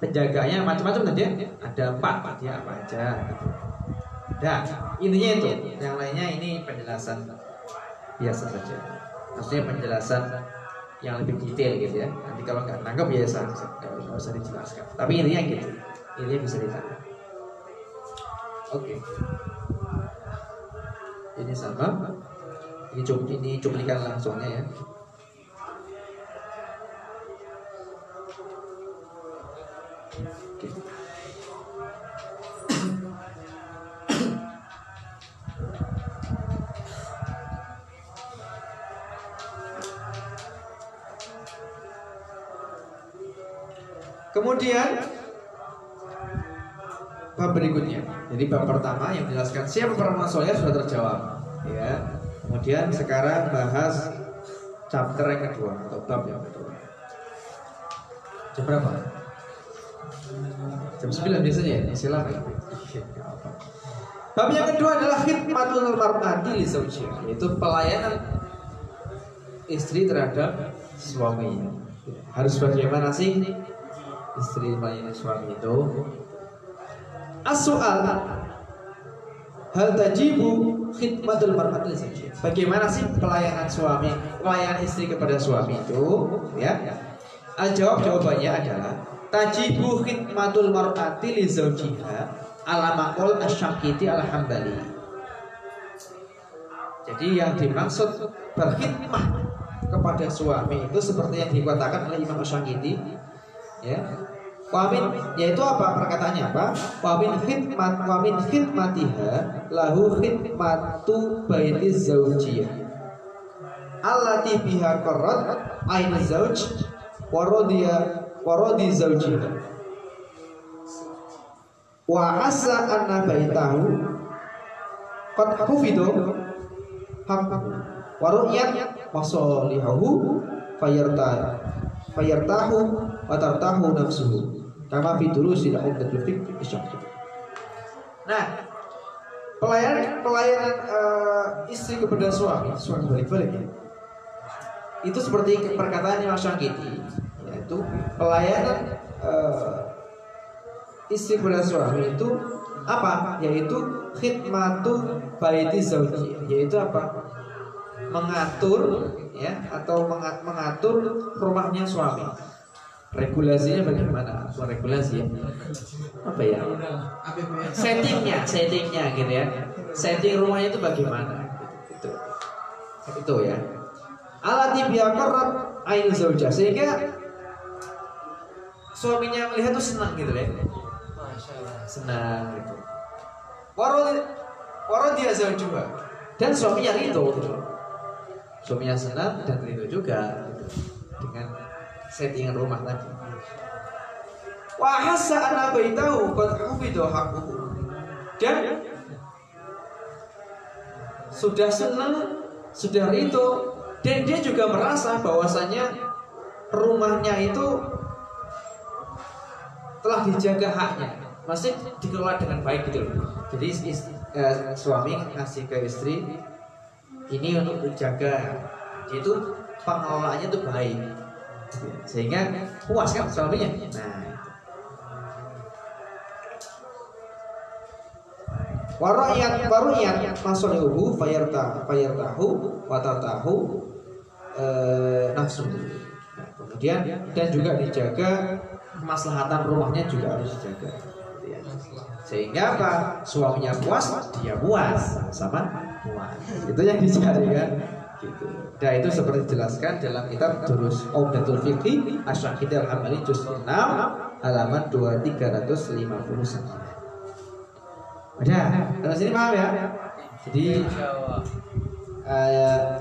Penjaganya macam-macam tadi ya? Ada empat ya apa aja? Gitu. Nah, intinya itu. Yang lainnya ini penjelasan biasa saja. Maksudnya penjelasan yang lebih detail gitu ya. Nanti kalau nggak nangkep biasa nggak usah dijelaskan. Tapi intinya gitu. Intinya bisa ditanya oke. okay. Ini sama. Ini ini cuplikan langsungnya ya. Kemudian bab berikutnya. Jadi bab pertama yang menjelaskan siapa soleh sudah terjawab. Ya. Kemudian sekarang bahas chapter yang kedua atau bab yang kedua. Jam berapa? Jam 9 biasanya ya? Silakan. Bab yang kedua adalah khidmatul mar'ati li yaitu pelayanan istri terhadap suaminya. Harus bagaimana sih istri melayani suami itu as-soal hal tajibu khidmatul mar'atil Bagaimana sih pelayanan suami, pelayanan istri kepada suami itu? Ya. Jawab jawabannya adalah tajibu khidmatul mar'ati li zawjiha ala maqul asyakiti al hambali. Jadi yang dimaksud berkhidmah kepada suami itu seperti yang dikatakan oleh Imam Asyakiti ya Wamin yaitu apa perkataannya apa? Wamin khidmat wamin khidmatiha lahu khidmatu baiti zaujiyah. Allati biha qarrat ain zauj warodiya warodi zaujiha. Wa asa anna baitahu qad hufidu hamdahu wa ru'yat masalihahu fayarta fayartahu wa tartahu nafsuhu kama fi durusil umdatul fiqh Nah, pelayanan pelayanan uh, istri kepada suami, suami balik-balik ya. Itu seperti perkataan Imam Syangkiti, yaitu pelayanan uh, istri kepada suami itu apa? Yaitu khidmatu baiti zauji, yaitu apa? Mengatur ya atau mengatur rumahnya suami regulasinya bagaimana? Bukan regulasi ya. Apa ya? Settingnya, settingnya gitu ya. Setting rumahnya itu bagaimana? Itu, itu ya. Alati biaqarrat ainu zauja sehingga suaminya melihat tuh senang gitu ya. Senang gitu. Warod warod dia zaujuha dan suaminya itu gitu. Suaminya senang dan ridho juga gitu. dengan settingan rumah tadi. Wahasa anak baitahu qad hufidu haqquhu. Dan sudah senang, sudah itu dan dia juga merasa bahwasanya rumahnya itu telah dijaga haknya, masih dikelola dengan baik gitu. Jadi istri, eh, suami ngasih ke istri ini untuk dijaga, itu pengelolaannya itu baik sehingga puas kan suaminya nah Warayat warayat masalihu fayarta fayartahu watartahu eh, nafsu. Nah, kemudian dan juga dijaga kemaslahatan rumahnya juga harus dijaga. Gitu ya. Sehingga apa? Suaminya puas, dia puas, sama puas. Itu yang dicari kan gitu. Nah itu seperti dijelaskan dalam kitab Durus Umdatul Fiqhi Asyahid Al-Hamali Juz 6 halaman 2359. Ada, terus sini paham ya? Jadi uh,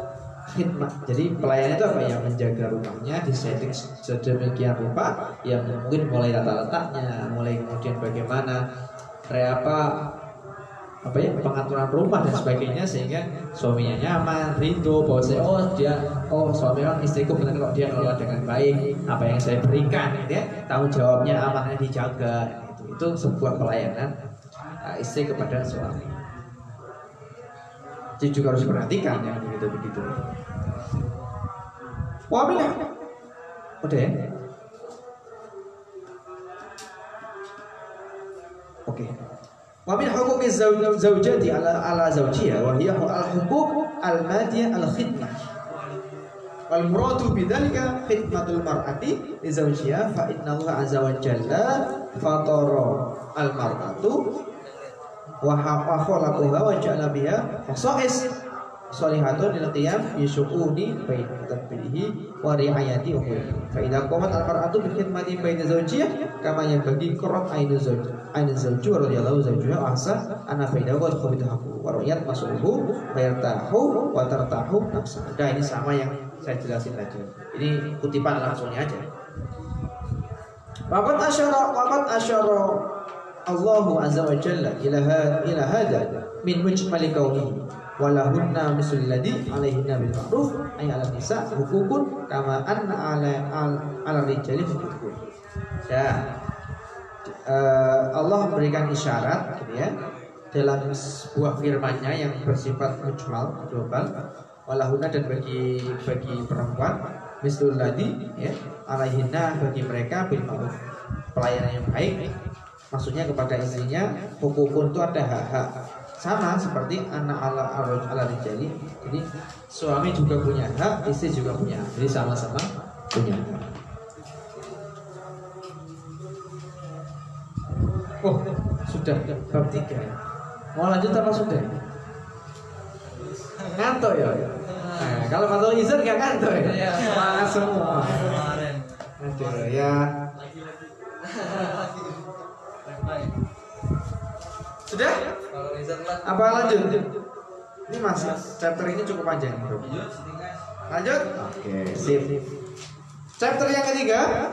khidmat. Jadi pelayan itu apa ya? Menjaga rumahnya, disetting sedemikian rupa yang mungkin mulai tata letaknya, mulai kemudian bagaimana kayak apa apa ya pengaturan rumah dan sebagainya sehingga suaminya nyaman, rindu bahwa saya oh dia oh suami orang istriku benar kok dia kelola dengan baik apa yang saya berikan gitu ya tanggung jawabnya amanah dijaga itu itu sebuah pelayanan uh, istri kepada suami. Jadi juga harus perhatikan yang begitu begitu. Wabilah, udah ya. Wa min huquqi zawjati ala ala zawjiha wa hiya al-huquq al-madiyah al-khidmah. Wal muradu bidzalika khidmatul mar'ati li zawjiha fa inna Allah azza wa jalla fatara al-mar'atu wa khalaqaha wa ja'ala biha khasa'is salihatun lil qiyam bi syu'uni bain tadbirihi wa riayati umuri fa idza qamat al mar'atu bi khidmati bain zawjiha kama yang bagi qurrat ainu zawj ainu zawju radhiyallahu zawjuha ahsa ana fa idza qad khabitahu wa ra'yat masuhu fa yartahu wa tartahu nafsa. Nah ini sama yang saya jelasin aja ini kutipan langsungnya aja. Waqat asyara waqat asyara Allahu azza wa jalla ila ila hada min mujmali kaunihi walahunna misul ladhi alaihinna bil ma'ruf ay ala nisa hukukun kama anna ala al, ala rijali hukukun. Ya uh, Allah memberikan isyarat gitu ya dalam sebuah firman-Nya yang bersifat mujmal global walahunna dan bagi bagi perempuan misul ladhi ya alaihinna bagi mereka bil pelayanan yang baik maksudnya kepada istrinya hukukun itu ada hak-hak. Sama seperti anak ala ala rijali jadi suami juga punya hak istri juga punya jadi sama-sama punya hak sudah bab tiga mau lanjut apa sudah? Ngantuk ya? Nah, kalau matul izin gak ngantuk ya? Semangat semua. Aduh ya. sudah? Apa lanjut? Ini masih chapter ini cukup panjang, Bro. Lanjut? Oke, sip. Chapter yang ketiga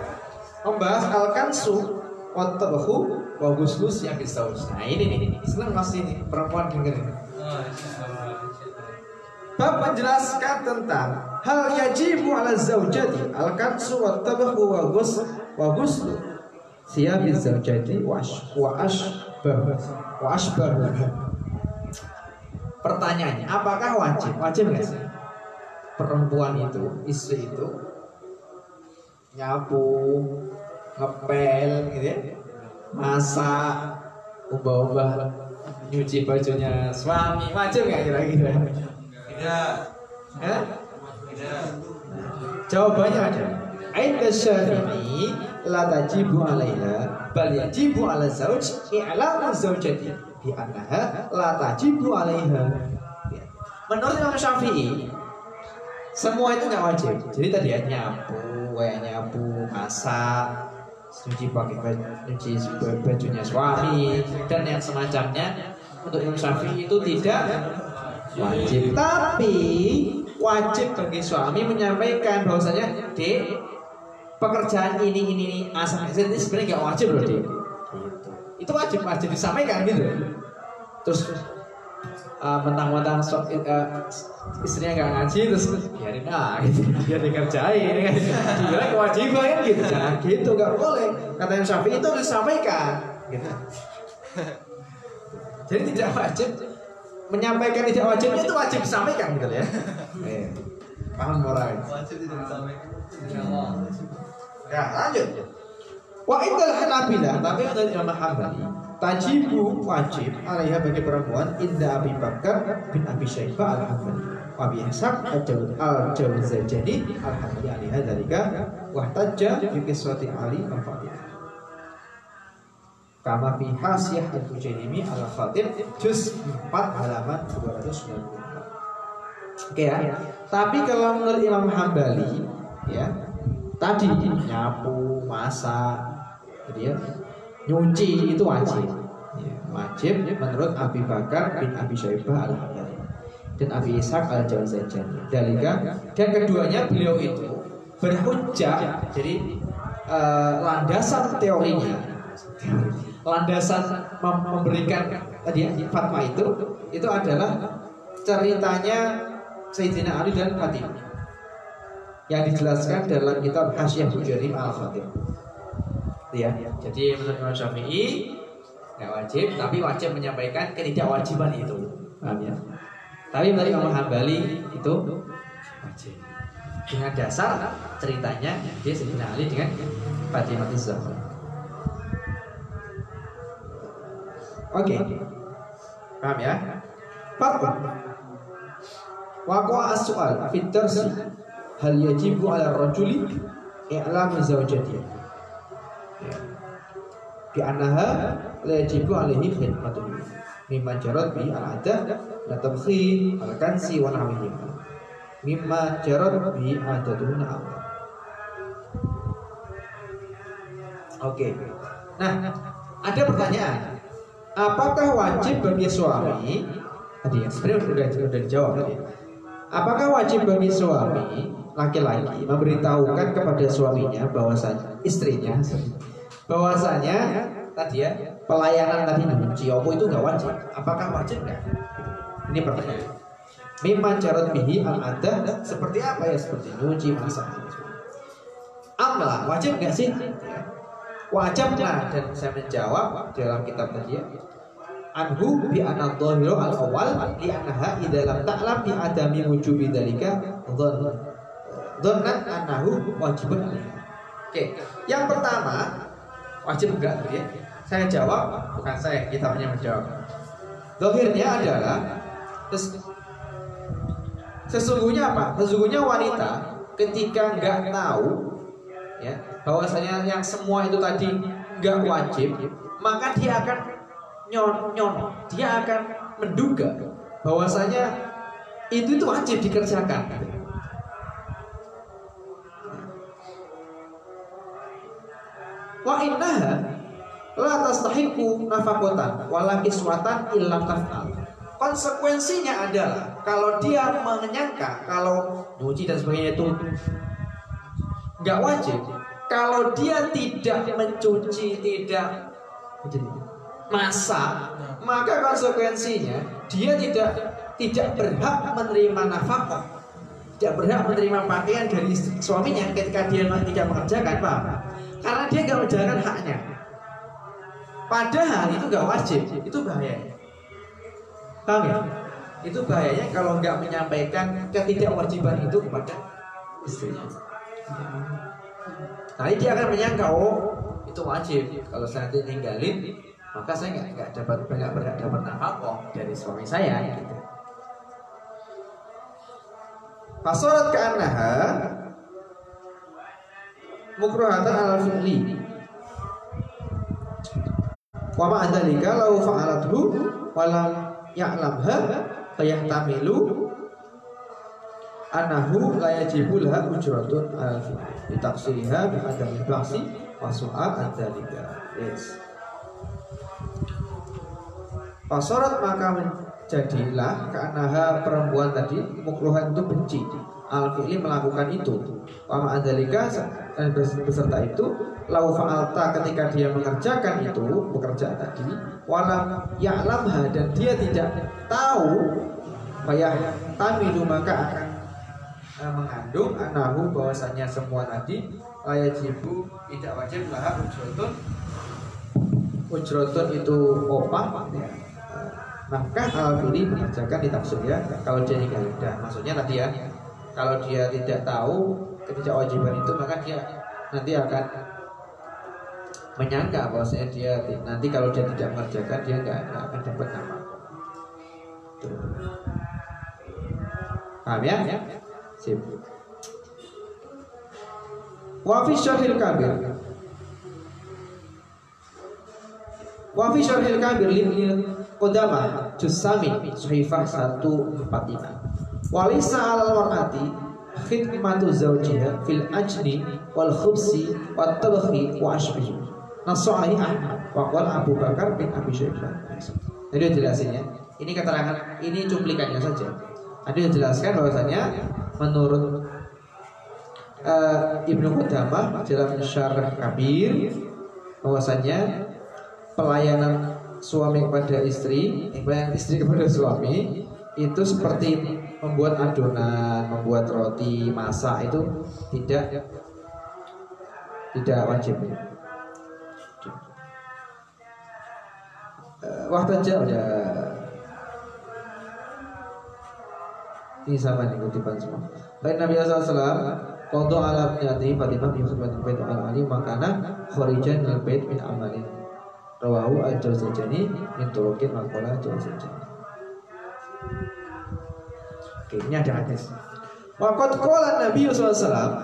membahas al-kansu wa tabahu wa ghuslu yang Nah, ini nih, ini senang masih nih perempuan dengerin. Bab menjelaskan tentang hal yajibu ala zaujati al-kansu wa tabahu wa ghuslu wa ghuslu siyabi zaujati wa ashbah wa ashbah Pertanyaannya, apakah wajib? Wajib nggak sih? Perempuan itu, istri itu nyapu, ngepel, gitu ya, masak, ubah-ubah, nyuci bajunya suami, wajib nggak kira-kira? Tidak. Hah? Jawabannya ada. Inda syafi'i la tajibu alaiha bal yajibu ala zauj i'lamu zaujati bi annaha la tajibu alaiha. Ya. Menurut Imam Syafi'i semua itu nggak wajib. Jadi tadi ya nyapu, kayak nyapu, masak, cuci pakai baju, cuci bajunya suami dan yang semacamnya. Untuk Imam Syafi'i itu tidak wajib. Tapi wajib bagi suami menyampaikan bahwasanya di pekerjaan ini ini ini asal ini sebenarnya nggak wajib loh di itu wajib wajib disampaikan gitu. Terus uh, mentang-mentang so, uh, istrinya nggak ngaji terus biarin ah gitu biar dikerjain kan bilang kewajiban kan gitu jangan gitu nggak boleh kata yang Syafi'i itu harus disampaikan gitu jadi tidak wajib menyampaikan tidak wajibnya itu wajib disampaikan gitu ya. Eh, paham orang? Wajib tidak disampaikan. Ya, lanjut. Wa indal Hanabilah, tapi menurut Imam Hambali, tajibu wajib alaiha bagi perempuan inda Abi Bakar bin Abi Syaibah al-Hambali. Wa bi Ishaq al-Jawzajani al-Hambali alaiha dalika wa tajja fi qiswati Ali al-Fatihah. Kama fi hasiyah al-Fujainimi al-Khatib juz 4 halaman 294. Oke ya. Tapi kalau menurut Imam Hambali ya, tadi nyapu, masak, jadi ya, nyuci itu wajib. Ya, wajib menurut Abi Bakar bin Abi Syaibah al-Hambali dan Abi Ishaq al-Jawzajani. Dalika dan keduanya beliau itu berhujjah. Jadi uh, landasan teorinya landasan mem memberikan tadi ya, fatwa itu itu adalah ceritanya Sayyidina Ali dan Fatimah yang dijelaskan dalam kitab Hasyiah Bujarim al Fatimah. Ya, jadi menurut Imam Syafi'i nggak wajib, tapi wajib menyampaikan ketidakwajiban itu. Paham ya? Tapi menurut Imam Hambali itu wajib. Dengan dasar ceritanya dia Sayyidina Ali dengan Fatimah Zahra. Oke. Okay. Paham ya? Fatwa. Waqa as-su'al fi hal yajibu 'ala rajuli i'lamu zawjatihi. Ya. Bi annaha la yajibu 'alaihi khidmatuhu mimma jarat bi al-'adah la tabkhi al-kansi wa nahwihi. Mimma jarat bi adatuhun Oke. Nah, ada pertanyaan apakah wajib bagi suami tadi ya sebenarnya sudah sudah dijawab tadi apakah wajib bagi suami laki-laki memberitahukan kepada suaminya bahwasanya istrinya bahwasanya tadi ya pelayanan tadi nyuci opo itu nggak wajib? Apakah wajib nggak? Ini pertanyaan. Mimman jarot bihi al ada seperti apa ya seperti nyuci masak Amlah wajib nggak sih? Wajib nah dan saya menjawab dalam kitab tadi ya anhu bi anna dhahiru al awal li annaha idza lam ta'lam bi adami wujubi dzalika dhannan annahu wajibun Oke, yang pertama wajib enggak ya? Saya jawab, bukan saya, kita hanya menjawab. Dohirnya adalah sesungguhnya apa? Sesungguhnya wanita ketika enggak tahu ya bahwasanya yang semua itu tadi nggak wajib maka dia akan nyon nyon. Dia akan menduga bahwasanya itu itu wajib dikerjakan. Wa innaha la tastahiqu nafaqatan wala kiswatan illa taf'al. Konsekuensinya adalah kalau dia menyangka kalau nyuci dan sebagainya itu nggak wajib kalau dia tidak mencuci tidak masak maka konsekuensinya dia tidak tidak berhak menerima nafkah. Tidak berhak menerima pakaian dari suaminya ketika dia tidak mengerjakan paham karena dia nggak menjalankan haknya. Padahal itu nggak wajib itu bahaya. Paham ya? Itu bahayanya kalau nggak menyampaikan ketidakwajiban itu kepada istrinya. Nah dia akan menyangka oh itu wajib. Kalau saya nanti ninggalin, maka saya nggak nggak dapat nggak berhak dapat nafkah dari suami saya. Gitu. Fasorat ke anaha mukruhatan al fi'li wa ma adzalika law fa'alathu wa lam ya'lamha fayahtamilu anahu la yajibu laha ujratun al fi'li taksiriha bi adami bahsi wa su'al yes Pasorat maka menjadilah karena perempuan tadi mukruhan itu benci al fi'li melakukan itu wa ma'adzalika dan beserta itu lau fa'alta ketika dia mengerjakan itu pekerjaan tadi walam ya'lamha dan dia tidak tahu bayah tamilu maka akan uh, mengandung anahu bahwasanya semua tadi layajibu tidak wajib lah ujrotun ujrotun itu opah ya. Maka al ini mengerjakan di tafsir ya kalau dia tidak maksudnya tadi ya kalau dia tidak tahu ketidakwajiban itu maka dia nanti akan menyangka bahwa saya dia nanti kalau dia tidak mengerjakan dia nggak akan dapat nama. Paham ya? Sip. Wafi kabir Wafi syarhil kabir Qudama Jusami Suhifah 145 Walisa al warati Khidmatu zawjiha Fil ajni Wal khubsi Wat tabakhi Wa ashbihi. Nasu'ahi Ahmad Waqwal Abu Bakar bin Abi Syaibah Jadi jelasin ya Ini keterangan, ini cuplikannya saja. Ada yang jelaskan bahwasanya Menurut uh, Ibnu Qudamah dalam Syarah Kabir bahwasanya pelayanan suami kepada istri, eh, pelayanan istri kepada suami itu seperti membuat adonan, membuat roti, masak itu tidak tidak wajib. waktu aja ya. Ini sama nih kutipan semua. Baik Nabi SAW Qadha ala ibnati Fatimah bi khidmatil bait al ali makana kharijan al bait min amalin rawahu al jawzajani min turukin maqala jawzajani Oke, ini ada hadis. Waqad qala Nabi SAW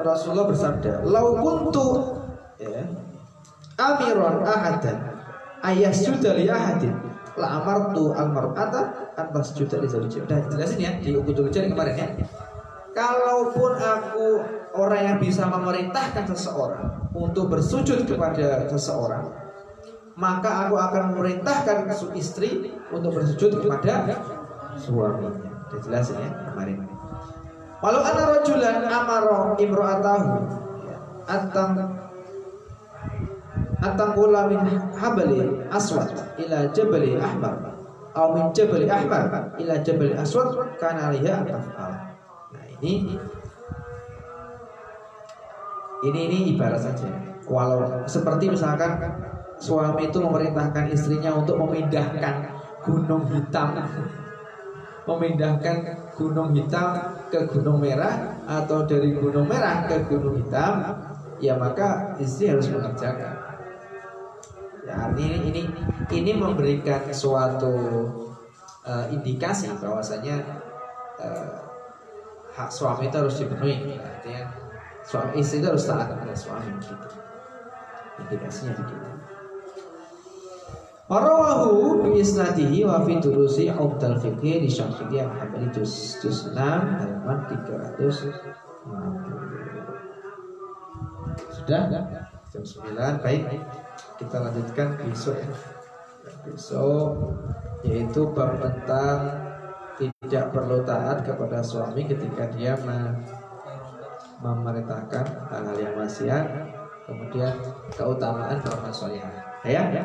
Rasulullah bersabda, "Lau kuntu ya, amiron ahadan ayah sudah li ahadin la amartu al mar'ata an tasjuda li zawjiha. Udah jelasin ya di Ukudul Jari kemarin ya. Kalaupun aku orang yang bisa memerintahkan seseorang untuk bersujud kepada seseorang, maka aku akan memerintahkan istri untuk bersujud kepada suaminya. Udah jelasin ya kemarin. Walau ana rajulan amara imra'atahu atang Atangkula min habali aswad ila jabali ahmar atau min jabali ahmar ila jabali aswad kana liha taf'al. Nah, ini ini ini ibarat saja. Walau seperti misalkan suami itu memerintahkan istrinya untuk memindahkan gunung hitam memindahkan gunung hitam ke gunung merah atau dari gunung merah ke gunung hitam ya maka istri harus mengerjakan Ya, ini ini ini memberikan suatu uh, indikasi bahwasanya uh, hak suami itu harus dipenuhi. Artinya suami istri itu harus taat kepada suami gitu. Indikasinya begitu. Warawahu bi isnadihi wa fi durusi Abdul Fiqh di Syafi'i Al-Hambali juz juz 6 halaman 300 Sudah? Jam 9 baik kita lanjutkan besok ya. besok yaitu bab tentang tidak perlu taat kepada suami ketika dia memerintahkan hal-hal yang maksiat kemudian keutamaan beramal soleh ya ya